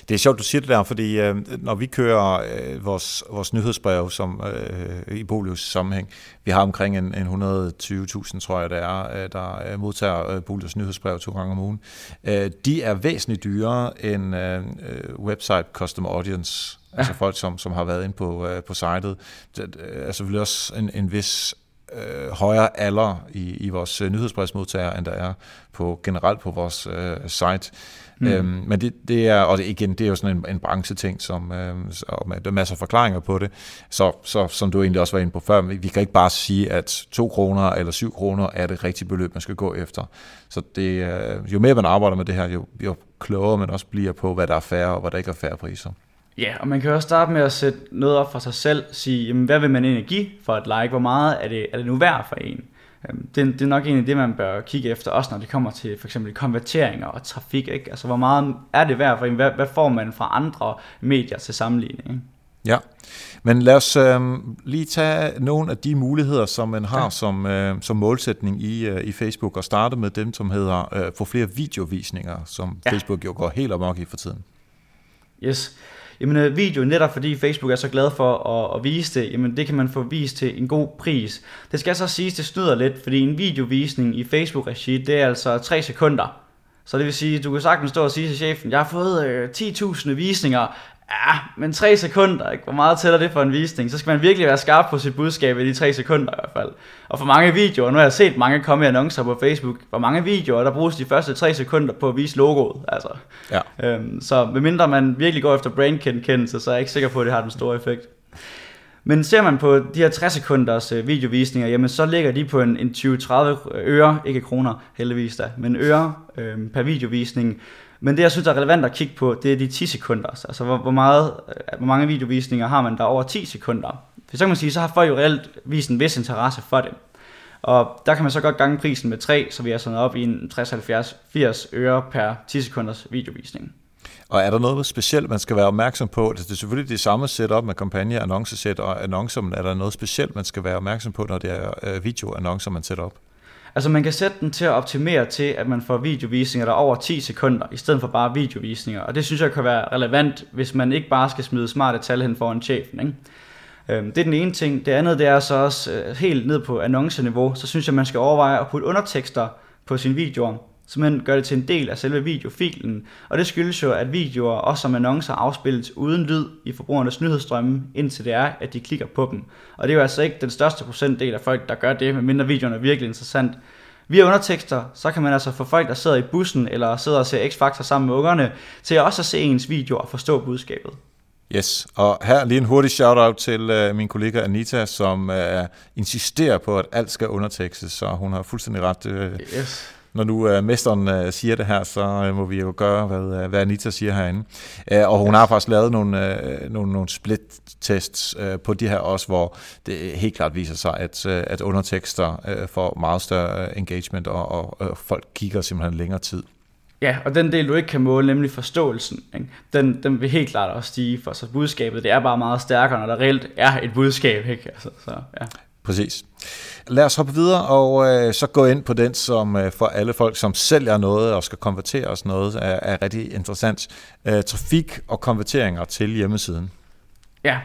Det er sjovt, du siger det der, fordi øh, når vi kører øh, vores, vores nyhedsbrev som, øh, i Bolius sammenhæng, vi har omkring en, en 120.000, tror jeg det er, øh, der øh, modtager øh, Bolius nyhedsbrev to gange om ugen. Øh, de er væsentligt dyrere end øh, øh, website custom audience, ja. altså folk, som, som har været inde på, øh, på sitet. Det, øh, altså selvfølgelig også en, en vis øh, højere alder i, i vores nyhedsbrevsmodtagere, end der er på generelt på vores øh, site. Mm. Øhm, men det, det er, og det, igen, det er jo sådan en, en brancheting, som, øh, og der er masser af forklaringer på det. Så, så som du egentlig også var inde på før, vi vi kan ikke bare sige, at 2 kroner eller 7 kroner er det rigtige beløb, man skal gå efter. Så det, øh, jo mere man arbejder med det her, jo, jo klogere man også bliver på, hvad der er færre og hvad der ikke er færre priser. Ja, og man kan også starte med at sætte noget op for sig selv, sige, jamen, hvad vil man egentlig give for et like, hvor meget er det, er det nu værd for en? Øhm, Det, det er nok egentlig det, man bør kigge efter, også når det kommer til for eksempel konverteringer og trafik. Ikke? Altså, hvor meget er det værd for en? Hvad, hvad får man fra andre medier til sammenligning? Ikke? Ja, men lad os øh, lige tage nogle af de muligheder, som man har ja. Som, øh, som målsætning i, øh, i Facebook, og starte med dem, som hedder øh, få flere videovisninger, som. Ja. Facebook jo går helt amok i for tiden. Yes. Jamen øh, video, netop fordi Facebook er så glad for at, at vise det, jamen det kan man få vist til en god pris. Det skal så siges, det snyder lidt, fordi en videovisning i Facebook-regi, det er altså 3 sekunder. Så det vil sige, du kan sagtens stå og sige til chefen, jeg har fået øh, 10.000 visninger, ja, men 3 sekunder, ikke? hvor meget tæller det for en visning? Så skal man virkelig være skarp på sit budskab i de 3 sekunder i hvert fald. Og for mange videoer, nu har jeg set mange komme i annoncer på Facebook, hvor mange videoer, der bruges de første 3 sekunder på at vise logoet, altså. Ja. Øhm, så medmindre man virkelig går efter brandkendelse, så er jeg ikke sikker på, at det har den store effekt. Men ser man på de her 60 sekunders øh, videovisninger, jamen så ligger de på en, en 20-30 øre, ikke kroner heldigvis da, men øre øh, per videovisning. Men det jeg synes er relevant at kigge på, det er de 10 sekunder. Altså, altså hvor, hvor, meget, øh, hvor mange videovisninger har man der over 10 sekunder. For så kan man sige, så har folk jo reelt vist en vis interesse for det. Og der kan man så godt gange prisen med 3, så vi er sådan op i en 60-70-80 øre per 10 sekunders videovisning. Og er der noget specielt, man skal være opmærksom på? Altså, det er selvfølgelig det samme setup med kampagne, annoncesæt og annoncer, men er der noget specielt, man skal være opmærksom på, når det er øh, videoannoncer, man sætter op? Altså man kan sætte den til at optimere til, at man får videovisninger der er over 10 sekunder, i stedet for bare videovisninger. Og det synes jeg kan være relevant, hvis man ikke bare skal smide smarte tal hen foran chefen. Ikke? Øhm, det er den ene ting. Det andet det er så også øh, helt ned på annonceniveau. Så synes jeg, man skal overveje at putte undertekster på sine videoer. Så man gør det til en del af selve videofilen. Og det skyldes jo, at videoer også som annoncer afspilles uden lyd i forbrugernes nyhedsstrømme, indtil det er, at de klikker på dem. Og det er jo altså ikke den største procentdel af folk, der gør det, medmindre videoen er virkelig interessant. Via undertekster, så kan man altså få folk, der sidder i bussen eller sidder og ser X-Factor sammen med ungerne, til også at se ens video og forstå budskabet. Yes, og her lige en hurtig shout-out til uh, min kollega Anita, som uh, insisterer på, at alt skal undertekstes, så hun har fuldstændig ret. Uh, Yes når nu øh, mesteren øh, siger det her, så øh, må vi jo gøre, hvad, øh, hvad Anita siger herinde. Øh, og hun har faktisk lavet nogle, øh, nogle, nogle split-tests øh, på de her også, hvor det helt klart viser sig, at, øh, at undertekster øh, får meget større øh, engagement, og, og, og folk kigger simpelthen længere tid. Ja, og den del, du ikke kan måle, nemlig forståelsen, ikke? Den, den vil helt klart også stige, for så budskabet, det er bare meget stærkere, når der reelt er et budskab, ikke? Altså, så, ja. Præcis. Lad os hoppe videre og øh, så gå ind på den, som øh, for alle folk, som sælger noget og skal konvertere os noget, er, er rigtig interessant. Øh, trafik og konverteringer til hjemmesiden. Ja,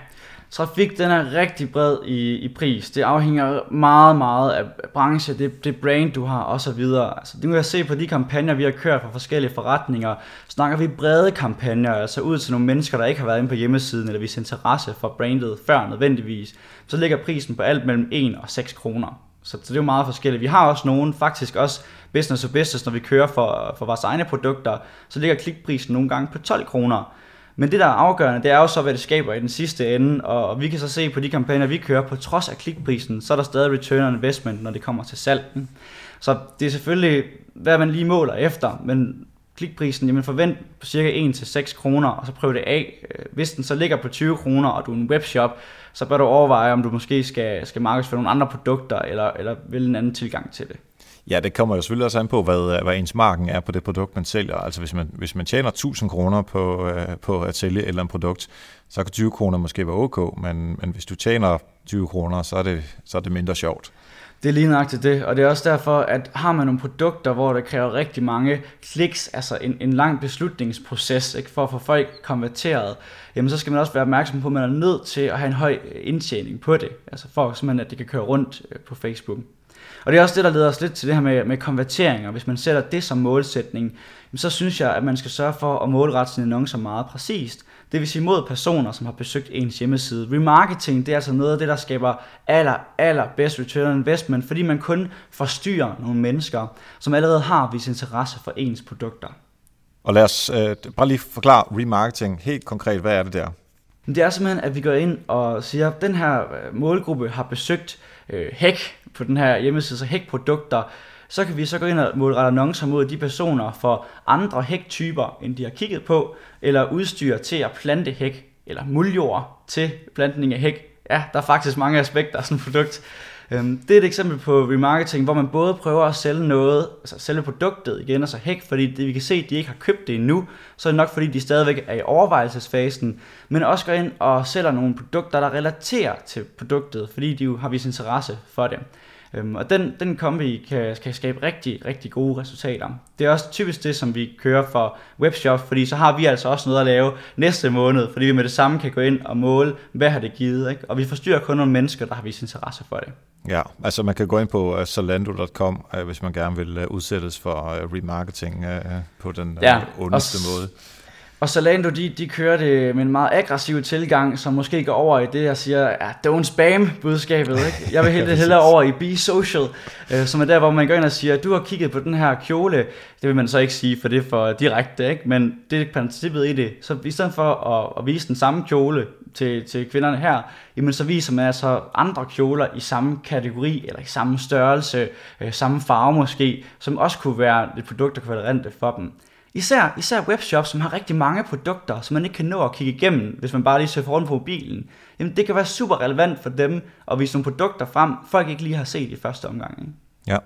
Trafik den er rigtig bred i, i pris. Det afhænger meget, meget af branche, det, det brand du har osv. Altså, det kan jeg se på de kampagner, vi har kørt for forskellige forretninger. Snakker vi brede kampagner, altså ud til nogle mennesker, der ikke har været inde på hjemmesiden, eller hvis interesse for brandet før nødvendigvis, så ligger prisen på alt mellem 1 og 6 kroner. Så, så det er jo meget forskelligt. Vi har også nogen, faktisk også business to business, når vi kører for, for vores egne produkter, så ligger klikprisen nogle gange på 12 kroner. Men det, der er afgørende, det er jo så, hvad det skaber i den sidste ende, og vi kan så se på de kampagner, vi kører, på trods af klikprisen, så er der stadig return on investment, når det kommer til salg. Så det er selvfølgelig, hvad man lige måler efter, men klikprisen, jamen forvent på cirka 1-6 kroner, og så prøv det af. Øh, hvis den så ligger på 20 kroner, og du er en webshop, så bør du overveje, om du måske skal, skal markedsføre nogle andre produkter, eller, eller vælge en anden tilgang til det. Ja, det kommer jo selvfølgelig også an på, hvad, øh, hvad ens marken er på det produkt, man sælger. Altså hvis man, hvis man tjener 1000 kroner på, øh, på at sælge et eller andet produkt, så kan 20 kroner måske være ok, men, men hvis du tjener 20 kroner, så er det, så er det mindre sjovt. Det er lige nøjagtigt det, og det er også derfor, at har man nogle produkter, hvor der kræver rigtig mange kliks, altså en, en lang beslutningsproces ikke, for at få folk konverteret, jamen så skal man også være opmærksom på, at man er nødt til at have en høj indtjening på det, altså for simpelthen, at det kan køre rundt øh, på Facebook. Og det er også det, der leder os lidt til det her med, med konverteringer. Hvis man sætter det som målsætning, så synes jeg, at man skal sørge for at målrette sine annoncer meget præcist. Det vil sige mod personer, som har besøgt ens hjemmeside. Remarketing, det er altså noget af det, der skaber aller, aller bedst return on investment, fordi man kun forstyrrer nogle mennesker, som allerede har vist interesse for ens produkter. Og lad os øh, bare lige forklare remarketing helt konkret. Hvad er det der? Det er simpelthen, at vi går ind og siger, at den her øh, målgruppe har besøgt øh, hæk på den her hjemmeside, så hækprodukter, så kan vi så gå ind og målrette annoncer mod de personer for andre hæktyper, end de har kigget på, eller udstyr til at plante hæk, eller muljord til plantning af hæk. Ja, der er faktisk mange aspekter af sådan et produkt. Øhm, det er et eksempel på remarketing, hvor man både prøver at sælge noget, altså sælge produktet igen, altså hæk, fordi det, vi kan se, at de ikke har købt det endnu, så er det nok fordi, de stadigvæk er i overvejelsesfasen, men også går ind og sælger nogle produkter, der relaterer til produktet, fordi de jo har vist interesse for det. Øhm, og den, den kombi kan, kan skabe rigtig, rigtig gode resultater. Det er også typisk det, som vi kører for webshop, fordi så har vi altså også noget at lave næste måned, fordi vi med det samme kan gå ind og måle, hvad har det givet, ikke? og vi forstyrrer kun nogle mennesker, der har vist interesse for det. Ja, altså man kan gå ind på uh, zalando.com, uh, hvis man gerne vil uh, udsættes for uh, remarketing uh, på den uh, ja, ondeste måde. Og Zalando, de, de kører det med en meget aggressiv tilgang, som måske går over i det, jeg siger, ja, don't spam budskabet. Ikke? Jeg vil helt hellere over i Be Social, øh, som er der, hvor man går ind og siger, du har kigget på den her kjole. Det vil man så ikke sige, for det er for direkte, ikke? men det er princippet i det. Så i stedet for at, at vise den samme kjole til, til kvinderne her, jamen så viser man altså andre kjoler i samme kategori, eller i samme størrelse, øh, samme farve måske, som også kunne være et produkt, der kunne være for dem. Især, især webshops, som har rigtig mange produkter, som man ikke kan nå at kigge igennem, hvis man bare lige søger rundt på mobilen. Jamen, det kan være super relevant for dem at vise nogle produkter frem, folk ikke lige har set i første omgang. Ikke? Ja.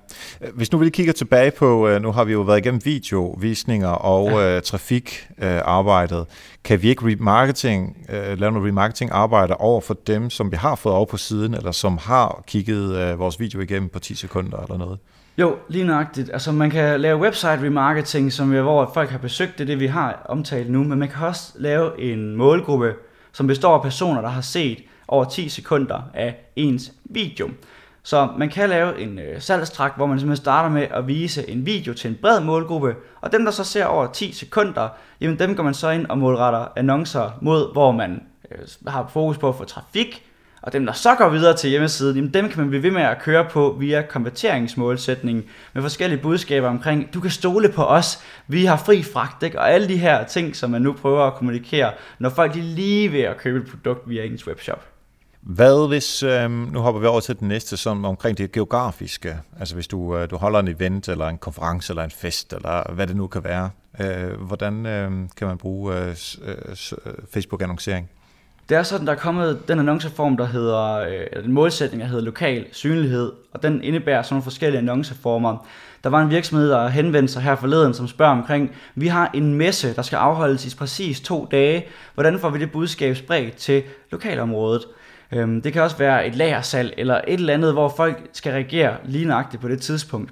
Hvis nu vi lige kigger tilbage på, øh, nu har vi jo været igennem videovisninger og ja. uh, trafikarbejdet. Uh, kan vi ikke remarketing, uh, lave noget remarketing arbejde over for dem, som vi har fået over på siden, eller som har kigget uh, vores video igennem på 10 sekunder eller noget? Jo, lige nøjagtigt. Altså man kan lave website remarketing, som er, hvor folk har besøgt det, det vi har omtalt nu, men man kan også lave en målgruppe, som består af personer, der har set over 10 sekunder af ens video. Så man kan lave en øh, salgstrak, hvor man simpelthen starter med at vise en video til en bred målgruppe, og dem, der så ser over 10 sekunder, jamen dem går man så ind og målretter annoncer mod, hvor man øh, har fokus på at få trafik, og dem, der så går videre til hjemmesiden, jamen dem kan man blive ved med at køre på via konverteringsmålsætningen med forskellige budskaber omkring, du kan stole på os, vi har fri fragt, ikke? og alle de her ting, som man nu prøver at kommunikere, når folk er lige ved at købe et produkt via ens webshop. Hvad hvis, øh, nu hopper vi over til den næste, som omkring det geografiske, altså hvis du, øh, du holder en event, eller en konference, eller en fest, eller hvad det nu kan være, øh, hvordan øh, kan man bruge øh, øh, øh, Facebook-annoncering? Det er sådan, der er kommet den annonceform, der hedder, øh, den målsætning, der hedder lokal synlighed, og den indebærer sådan nogle forskellige annonceformer. Der var en virksomhed, der henvendte sig her forleden, som spørger omkring, vi har en messe, der skal afholdes i præcis to dage. Hvordan får vi det budskab spredt til lokalområdet? Øhm, det kan også være et lagersalg eller et eller andet, hvor folk skal reagere lige nøjagtigt på det tidspunkt.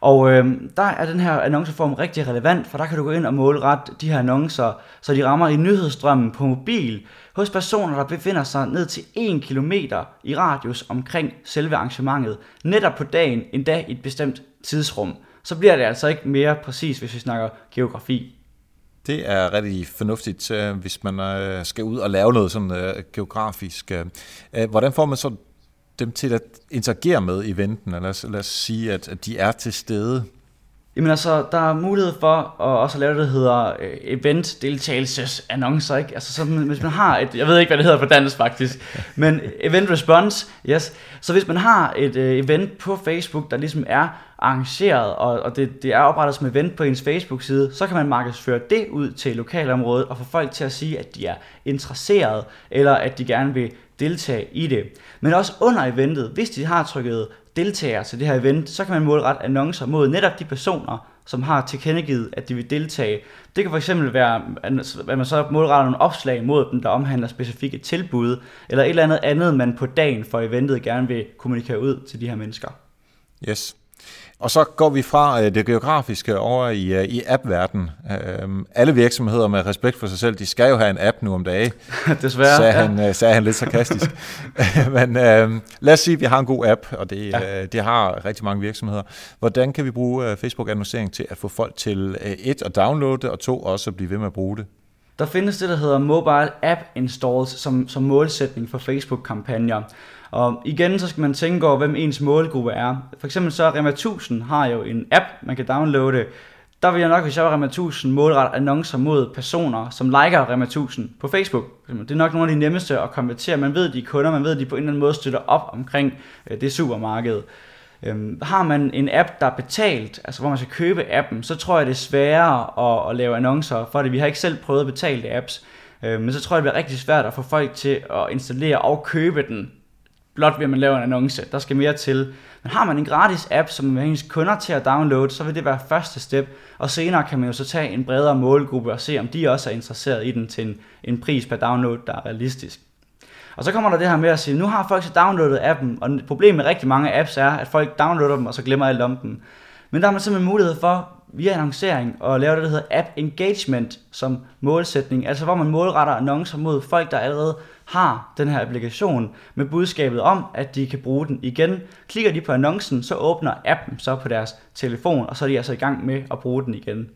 Og øh, der er den her annonceform rigtig relevant, for der kan du gå ind og målrette de her annoncer, så de rammer i nyhedsstrømmen på mobil hos personer, der befinder sig ned til 1 km i radius omkring selve arrangementet, netop på dagen, endda i et bestemt tidsrum. Så bliver det altså ikke mere præcis, hvis vi snakker geografi. Det er rigtig fornuftigt, øh, hvis man øh, skal ud og lave noget sådan øh, geografisk. Hvordan får man så dem til at interagere med eventen? Lad os, lad os sige, at, de er til stede. Jamen altså, der er mulighed for at også lave det, der hedder øh, event deltagelses annoncer, ikke? Altså, så, hvis man har et, jeg ved ikke, hvad det hedder på dansk faktisk, men event response, yes. Så hvis man har et øh, event på Facebook, der ligesom er arrangeret, og, og det, det er oprettet som event på ens Facebook-side, så kan man markedsføre det ud til lokalområdet og få folk til at sige, at de er interesseret, eller at de gerne vil deltage i det. Men også under eventet, hvis de har trykket deltagere til det her event, så kan man målrette annoncer mod netop de personer, som har tilkendegivet, at de vil deltage. Det kan fx være, at man så målretter nogle opslag mod dem, der omhandler specifikke tilbud, eller et eller andet andet, man på dagen for eventet gerne vil kommunikere ud til de her mennesker. Yes. Og så går vi fra øh, det geografiske over i, øh, i app-verdenen. Øhm, alle virksomheder med respekt for sig selv, de skal jo have en app nu om dagen. Desværre. Sagde, ja. han, øh, sagde han lidt sarkastisk. Men øh, lad os sige, at vi har en god app, og det, ja. det har rigtig mange virksomheder. Hvordan kan vi bruge Facebook-annoncering til at få folk til et, at downloade det, og to, også at blive ved med at bruge det? Der findes det, der hedder Mobile App Installs som, som målsætning for Facebook-kampagner. Og igen, så skal man tænke over, hvem ens målgruppe er. For eksempel så Rema 1000 har jo en app, man kan downloade. Der vil jeg nok, hvis jeg var Rema 1000, målrette annoncer mod personer, som liker Rema 1000 på Facebook. Det er nok nogle af de nemmeste at konvertere. Man ved, de er kunder, man ved, de på en eller anden måde støtter op omkring øh, det supermarked. Øhm, har man en app, der er betalt, altså hvor man skal købe appen, så tror jeg, det er sværere at, at lave annoncer for det. Vi har ikke selv prøvet betalte apps, øh, men så tror jeg, det bliver rigtig svært at få folk til at installere og købe den blot ved at man laver en annonce. Der skal mere til. Men har man en gratis app, som man ens kunder til at downloade, så vil det være første step. Og senere kan man jo så tage en bredere målgruppe og se, om de også er interesseret i den til en, en pris per download, der er realistisk. Og så kommer der det her med at sige, nu har folk så downloadet appen, og problemet med rigtig mange apps er, at folk downloader dem, og så glemmer alt om dem. Men der har man simpelthen mulighed for, via annoncering, at lave det, der hedder app engagement som målsætning. Altså hvor man målretter annoncer mod folk, der allerede har den her applikation med budskabet om, at de kan bruge den igen. Klikker de på annoncen, så åbner appen så på deres telefon, og så er de altså i gang med at bruge den igen.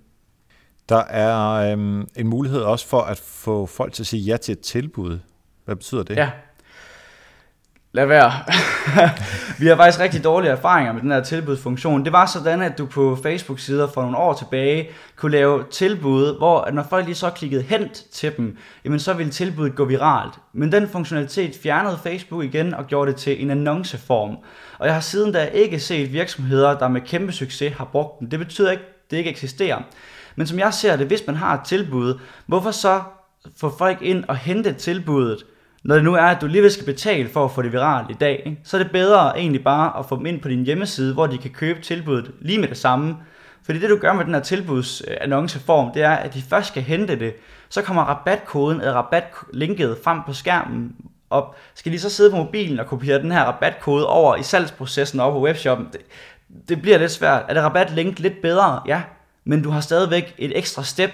Der er øhm, en mulighed også for at få folk til at sige ja til et tilbud. Hvad betyder det? Ja, lad være. vi har faktisk rigtig dårlige erfaringer med den her tilbudsfunktion. Det var sådan, at du på Facebook-sider for nogle år tilbage kunne lave tilbud, hvor at når folk lige så klikkede hent til dem, jamen så ville tilbuddet gå viralt. Men den funktionalitet fjernede Facebook igen og gjorde det til en annonceform. Og jeg har siden da ikke set virksomheder, der med kæmpe succes har brugt den. Det betyder ikke, at det ikke eksisterer. Men som jeg ser det, hvis man har et tilbud, hvorfor så få folk ind og hente tilbuddet, når det nu er, at du lige skal betale for at få det viralt i dag, ikke? så er det bedre egentlig bare at få dem ind på din hjemmeside, hvor de kan købe tilbuddet lige med det samme. Fordi det du gør med den her tilbudsannonceform, det er, at de først skal hente det, så kommer rabatkoden eller rabatlinket frem på skærmen, og skal de så sidde på mobilen og kopiere den her rabatkode over i salgsprocessen over på webshoppen, det, det bliver lidt svært. Er det rabatlink lidt bedre? Ja, men du har stadigvæk et ekstra step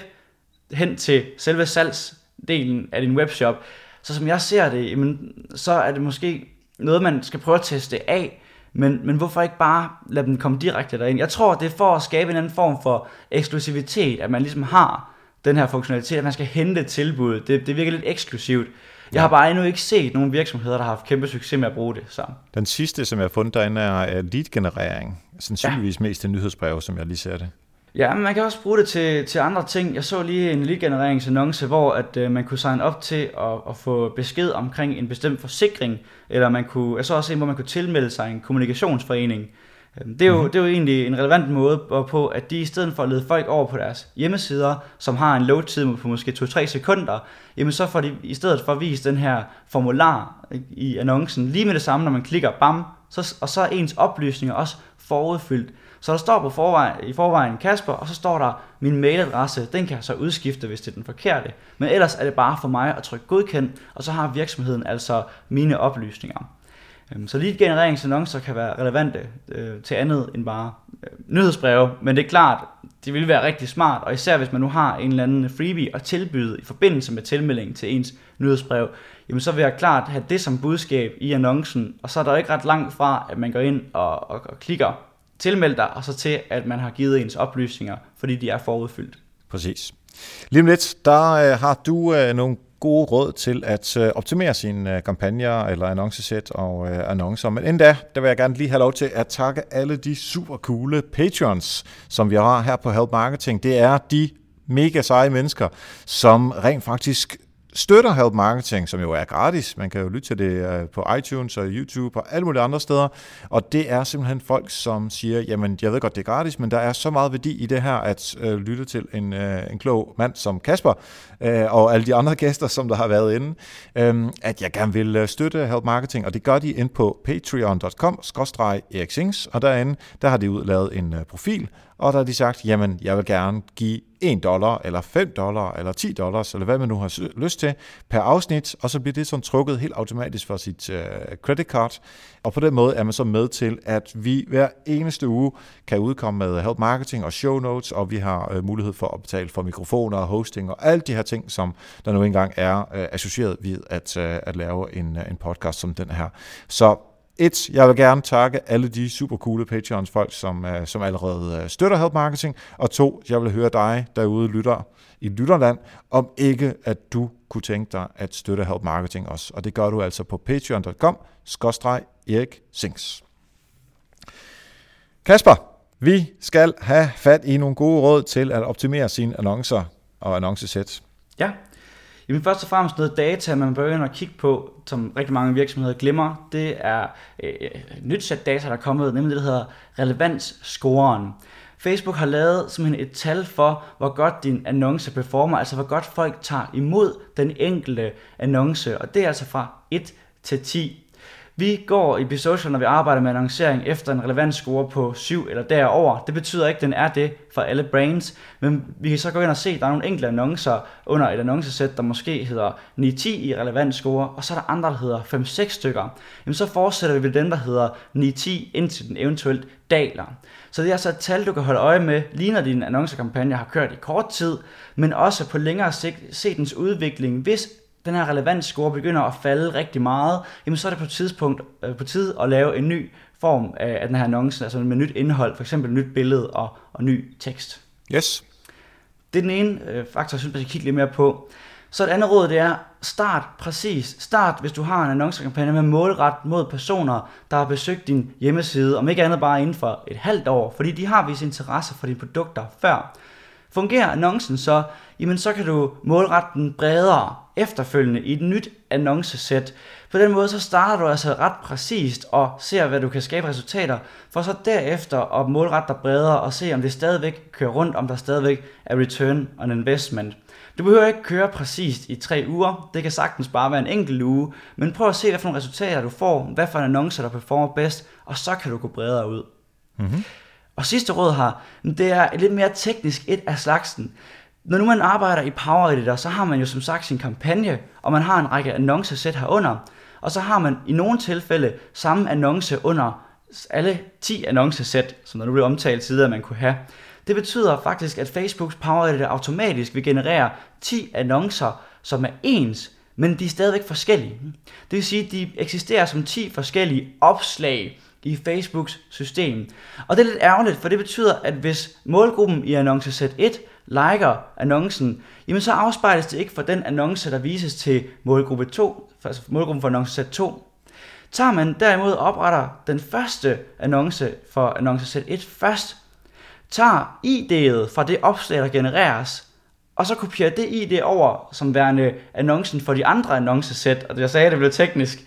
hen til selve salgsdelen af din webshop. Så som jeg ser det, jamen, så er det måske noget, man skal prøve at teste af, men, men hvorfor ikke bare lade dem komme direkte derind? Jeg tror, det er for at skabe en anden form for eksklusivitet, at man ligesom har den her funktionalitet, at man skal hente tilbud. Det, det virker lidt eksklusivt. Jeg har bare endnu ikke set nogen virksomheder, der har haft kæmpe succes med at bruge det. Så. Den sidste, som jeg har fundet derinde, er lead-generering. Sandsynligvis ja. mest til nyhedsbreve, som jeg lige ser det. Ja, men man kan også bruge det til, til andre ting. Jeg så lige en lead-genereringsannonce, hvor at, øh, man kunne signe op til at, at få besked omkring en bestemt forsikring, eller man kunne, jeg så også en, hvor man kunne tilmelde sig en kommunikationsforening. Øhm, det er, jo, mm-hmm. det er jo egentlig en relevant måde på, at de i stedet for at lede folk over på deres hjemmesider, som har en load-tid på måske 2-3 sekunder, jamen så får de i stedet for vist den her formular i annoncen lige med det samme, når man klikker bam, så, og så er ens oplysninger også forudfyldt. Så der står på forvejen, i forvejen Kasper, og så står der min mailadresse. Den kan jeg så udskifte, hvis det er den forkerte. Men ellers er det bare for mig at trykke godkend, og så har virksomheden altså mine oplysninger. Øhm, så lead genereringsannoncer kan være relevante øh, til andet end bare øh, nyhedsbreve, men det er klart, det vil være rigtig smart, og især hvis man nu har en eller anden freebie at tilbyde i forbindelse med tilmelding til ens nyhedsbrev, jamen så vil jeg klart have det som budskab i annoncen, og så er der ikke ret langt fra, at man går ind og, og, og klikker tilmeld dig, og så til, at man har givet ens oplysninger, fordi de er forudfyldt. Præcis. Lige om lidt, der øh, har du øh, nogle gode råd til at øh, optimere sine øh, kampagner eller annoncesæt og øh, annoncer. Men inden da, der vil jeg gerne lige have lov til at takke alle de super coole patrons, som vi har her på Help Marketing. Det er de mega seje mennesker, som rent faktisk støtter Help Marketing, som jo er gratis. Man kan jo lytte til det øh, på iTunes og YouTube og alle mulige andre steder. Og det er simpelthen folk, som siger, jamen jeg ved godt, det er gratis, men der er så meget værdi i det her at øh, lytte til en, øh, en klog mand som Kasper øh, og alle de andre gæster, som der har været inde, øh, at jeg gerne vil øh, støtte Help Marketing, og det gør de ind på patreon.com-eriksings, og derinde, der har de ud lavet en øh, profil, og der har de sagt, jamen jeg vil gerne give 1 dollar, eller 5 dollar, eller 10 dollars, eller hvad man nu har lyst til, per afsnit, og så bliver det sådan trukket helt automatisk fra sit øh, credit card. Og på den måde er man så med til, at vi hver eneste uge kan udkomme med help marketing og show notes, og vi har øh, mulighed for at betale for mikrofoner og hosting og alle de her ting, som der nu engang er øh, associeret ved at, øh, at lave en, øh, en podcast som den her. Så et, jeg vil gerne takke alle de super coole Patreons folk, som, uh, som allerede uh, støtter Help Marketing. Og to, jeg vil høre dig derude lytter i Lytterland, om ikke at du kunne tænke dig at støtte Help Marketing også. Og det gør du altså på patreon.com, Erik Sings. Kasper, vi skal have fat i nogle gode råd til at optimere sine annoncer og annoncesæt. Ja, Jamen først og fremmest noget data, man begynder at kigge på, som rigtig mange virksomheder glemmer, det er øh, nyt sæt data, der er kommet, nemlig det, der hedder relevansscoren. Facebook har lavet simpelthen et tal for, hvor godt din annonce performer, altså hvor godt folk tager imod den enkelte annonce, og det er altså fra 1 til 10. Vi går i Bisocial, når vi arbejder med annoncering, efter en relevant score på 7 eller derover. Det betyder ikke, at den er det for alle brands, men vi kan så gå ind og se, at der er nogle enkelte annoncer under et annoncesæt, der måske hedder 9-10 i relevant score, og så er der andre, der hedder 5-6 stykker. Jamen så fortsætter vi ved den, der hedder 9-10, indtil den eventuelt daler. Så det er altså et tal, du kan holde øje med, lige når din annoncekampagne har kørt i kort tid, men også på længere sigt se dens udvikling, hvis den her relevant score begynder at falde rigtig meget, jamen så er det på, tidspunkt, øh, på tid at lave en ny form af, af den her annonce, altså med nyt indhold, for eksempel nyt billede og, og ny tekst. Yes. Det er den ene øh, faktor, jeg synes, man skal kigge lidt mere på. Så et andet råd, det er, start præcis. Start, hvis du har en annoncekampagne med målret mod personer, der har besøgt din hjemmeside, om ikke andet bare inden for et halvt år, fordi de har vist interesse for dine produkter før. Fungerer annoncen så, jamen så kan du målrette den bredere efterfølgende i et nyt annoncesæt. På den måde så starter du altså ret præcist og ser, hvad du kan skabe resultater, for så derefter at målrette dig bredere og se, om det stadigvæk kører rundt, om der stadigvæk er return on investment. Du behøver ikke køre præcist i tre uger, det kan sagtens bare være en enkelt uge, men prøv at se, hvad for nogle resultater du får, hvad for en annonce, der performer bedst, og så kan du gå bredere ud. Mm-hmm. Og sidste råd her, det er lidt mere teknisk et af slagsen. Når nu man arbejder i Power Editor, så har man jo som sagt sin kampagne, og man har en række annoncesæt herunder. Og så har man i nogle tilfælde samme annonce under alle 10 annoncesæt, som der nu blev omtalt tidligere, man kunne have. Det betyder faktisk, at Facebooks Power Editor automatisk vil generere 10 annoncer, som er ens, men de er stadigvæk forskellige. Det vil sige, at de eksisterer som 10 forskellige opslag i Facebooks system. Og det er lidt ærgerligt, for det betyder, at hvis målgruppen i annoncesæt 1 liker annoncen, jamen så afspejles det ikke for den annonce, der vises til målgruppe 2, altså målgruppen for annoncesæt 2. Tager man derimod opretter den første annonce for annoncesæt 1 først, tager ID'et fra det opslag, der genereres, og så kopierer det ID over som værende annoncen for de andre annoncesæt, og jeg sagde, at det blev teknisk.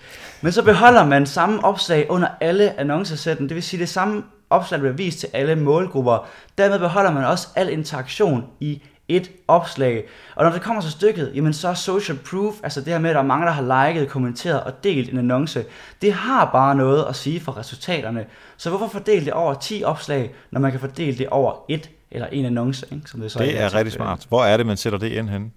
Men så beholder man samme opslag under alle annoncesætten, det vil sige det samme opslag bliver vist til alle målgrupper. Dermed beholder man også al interaktion i et opslag. Og når det kommer til stykket, jamen så er social proof, altså det her med, at der er mange, der har liket, kommenteret og delt en annonce, det har bare noget at sige for resultaterne. Så hvorfor fordele det over 10 opslag, når man kan fordele det over et eller en annonce? Ikke? Som det så det er, er rigtig smart. Hvor er det, man sætter det ind hen?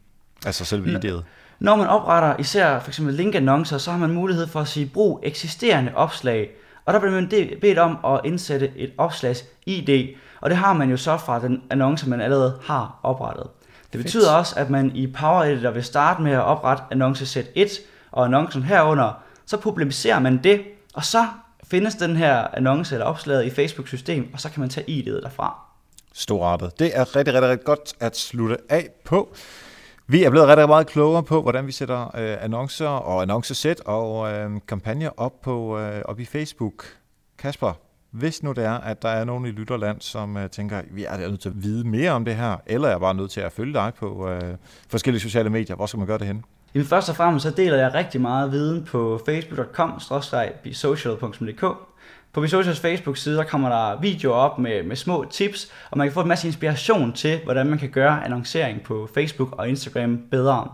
Altså selve idéet. Når man opretter især for eksempel linkannoncer, så har man mulighed for at sige, brug eksisterende opslag. Og der bliver man bedt om at indsætte et opslags ID, og det har man jo så fra den annonce, man allerede har oprettet. Det betyder Fedt. også, at man i Power Editor vil starte med at oprette annoncesæt 1 og annoncen herunder, så publicerer man det, og så findes den her annonce eller opslaget i Facebook-system, og så kan man tage ID'et derfra. Storartet. Det er rigtig, rigtig, rigtig godt at slutte af på. Vi er blevet rigtig meget klogere på, hvordan vi sætter øh, annoncer og annoncesæt og øh, kampagner op, på, øh, op i Facebook. Kasper, hvis nu det er, at der er nogen i Lytterland, som øh, tænker, vi er nødt til at vide mere om det her, eller er bare nødt til at følge dig på øh, forskellige sociale medier, hvor skal man gøre det hen? Jamen først og fremmest så deler jeg rigtig meget viden på facebook.com-social.dk på Bisocials Facebook-side, der kommer der videoer op med, med små tips, og man kan få en masse inspiration til, hvordan man kan gøre annoncering på Facebook og Instagram bedre.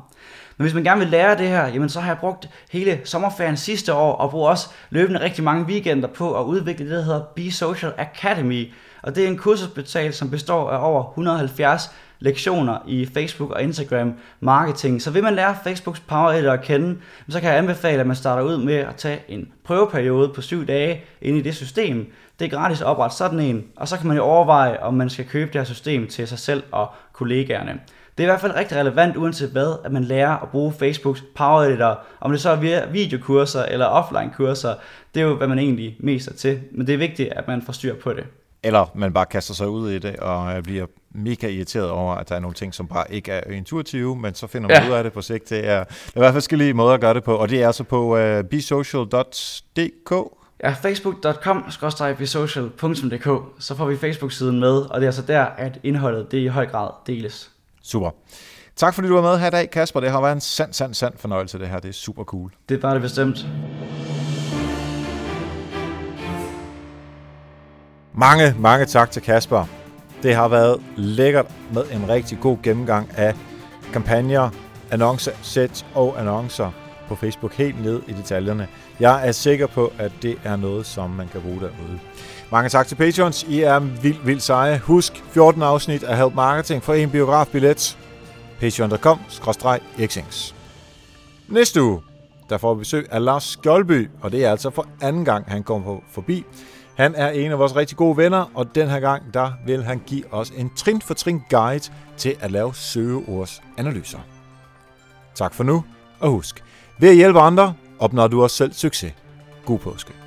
Men hvis man gerne vil lære det her, jamen så har jeg brugt hele sommerferien sidste år, og bruger også løbende rigtig mange weekender på at udvikle det, der hedder Be Social Academy. Og det er en kursusbetal, som består af over 170 lektioner i Facebook og Instagram marketing. Så vil man lære Facebooks Power Editor at kende, så kan jeg anbefale, at man starter ud med at tage en prøveperiode på syv dage inde i det system. Det er gratis at oprette sådan en, og så kan man jo overveje, om man skal købe det her system til sig selv og kollegaerne. Det er i hvert fald rigtig relevant, uanset hvad, at man lærer at bruge Facebooks Power Editor. Om det så er via videokurser eller offline kurser, det er jo, hvad man egentlig mest er til. Men det er vigtigt, at man får styr på det. Eller man bare kaster sig ud i det og bliver mega irriteret over, at der er nogle ting, som bare ikke er intuitive, men så finder man ja. ud af det på sigt. Det er, det er i hvert fald forskellige måder at gøre det på, og det er altså på uh, besocial.dk. Ja, facebook.com-besocial.dk, så får vi Facebook-siden med, og det er altså der, at indholdet det i høj grad deles. Super. Tak fordi du var med her i dag, Kasper. Det har været en sand, sand, sand fornøjelse, det her. Det er super cool. Det er bare det bestemt. Mange, mange tak til Kasper. Det har været lækkert med en rigtig god gennemgang af kampagner, annoncesæt og annoncer på Facebook helt ned i detaljerne. Jeg er sikker på, at det er noget, som man kan bruge derude. Mange tak til Patreons. I er vildt, vildt seje. Husk 14 afsnit af Help Marketing for en biografbillet. patreon.com xings Næste uge, der får vi besøg af Lars Skjoldby, og det er altså for anden gang, han kommer forbi. Han er en af vores rigtig gode venner, og den her gang, der vil han give os en trin for trin guide til at lave søgeordsanalyser. Tak for nu, og husk, ved at hjælpe andre, opnår du også selv succes. God påske.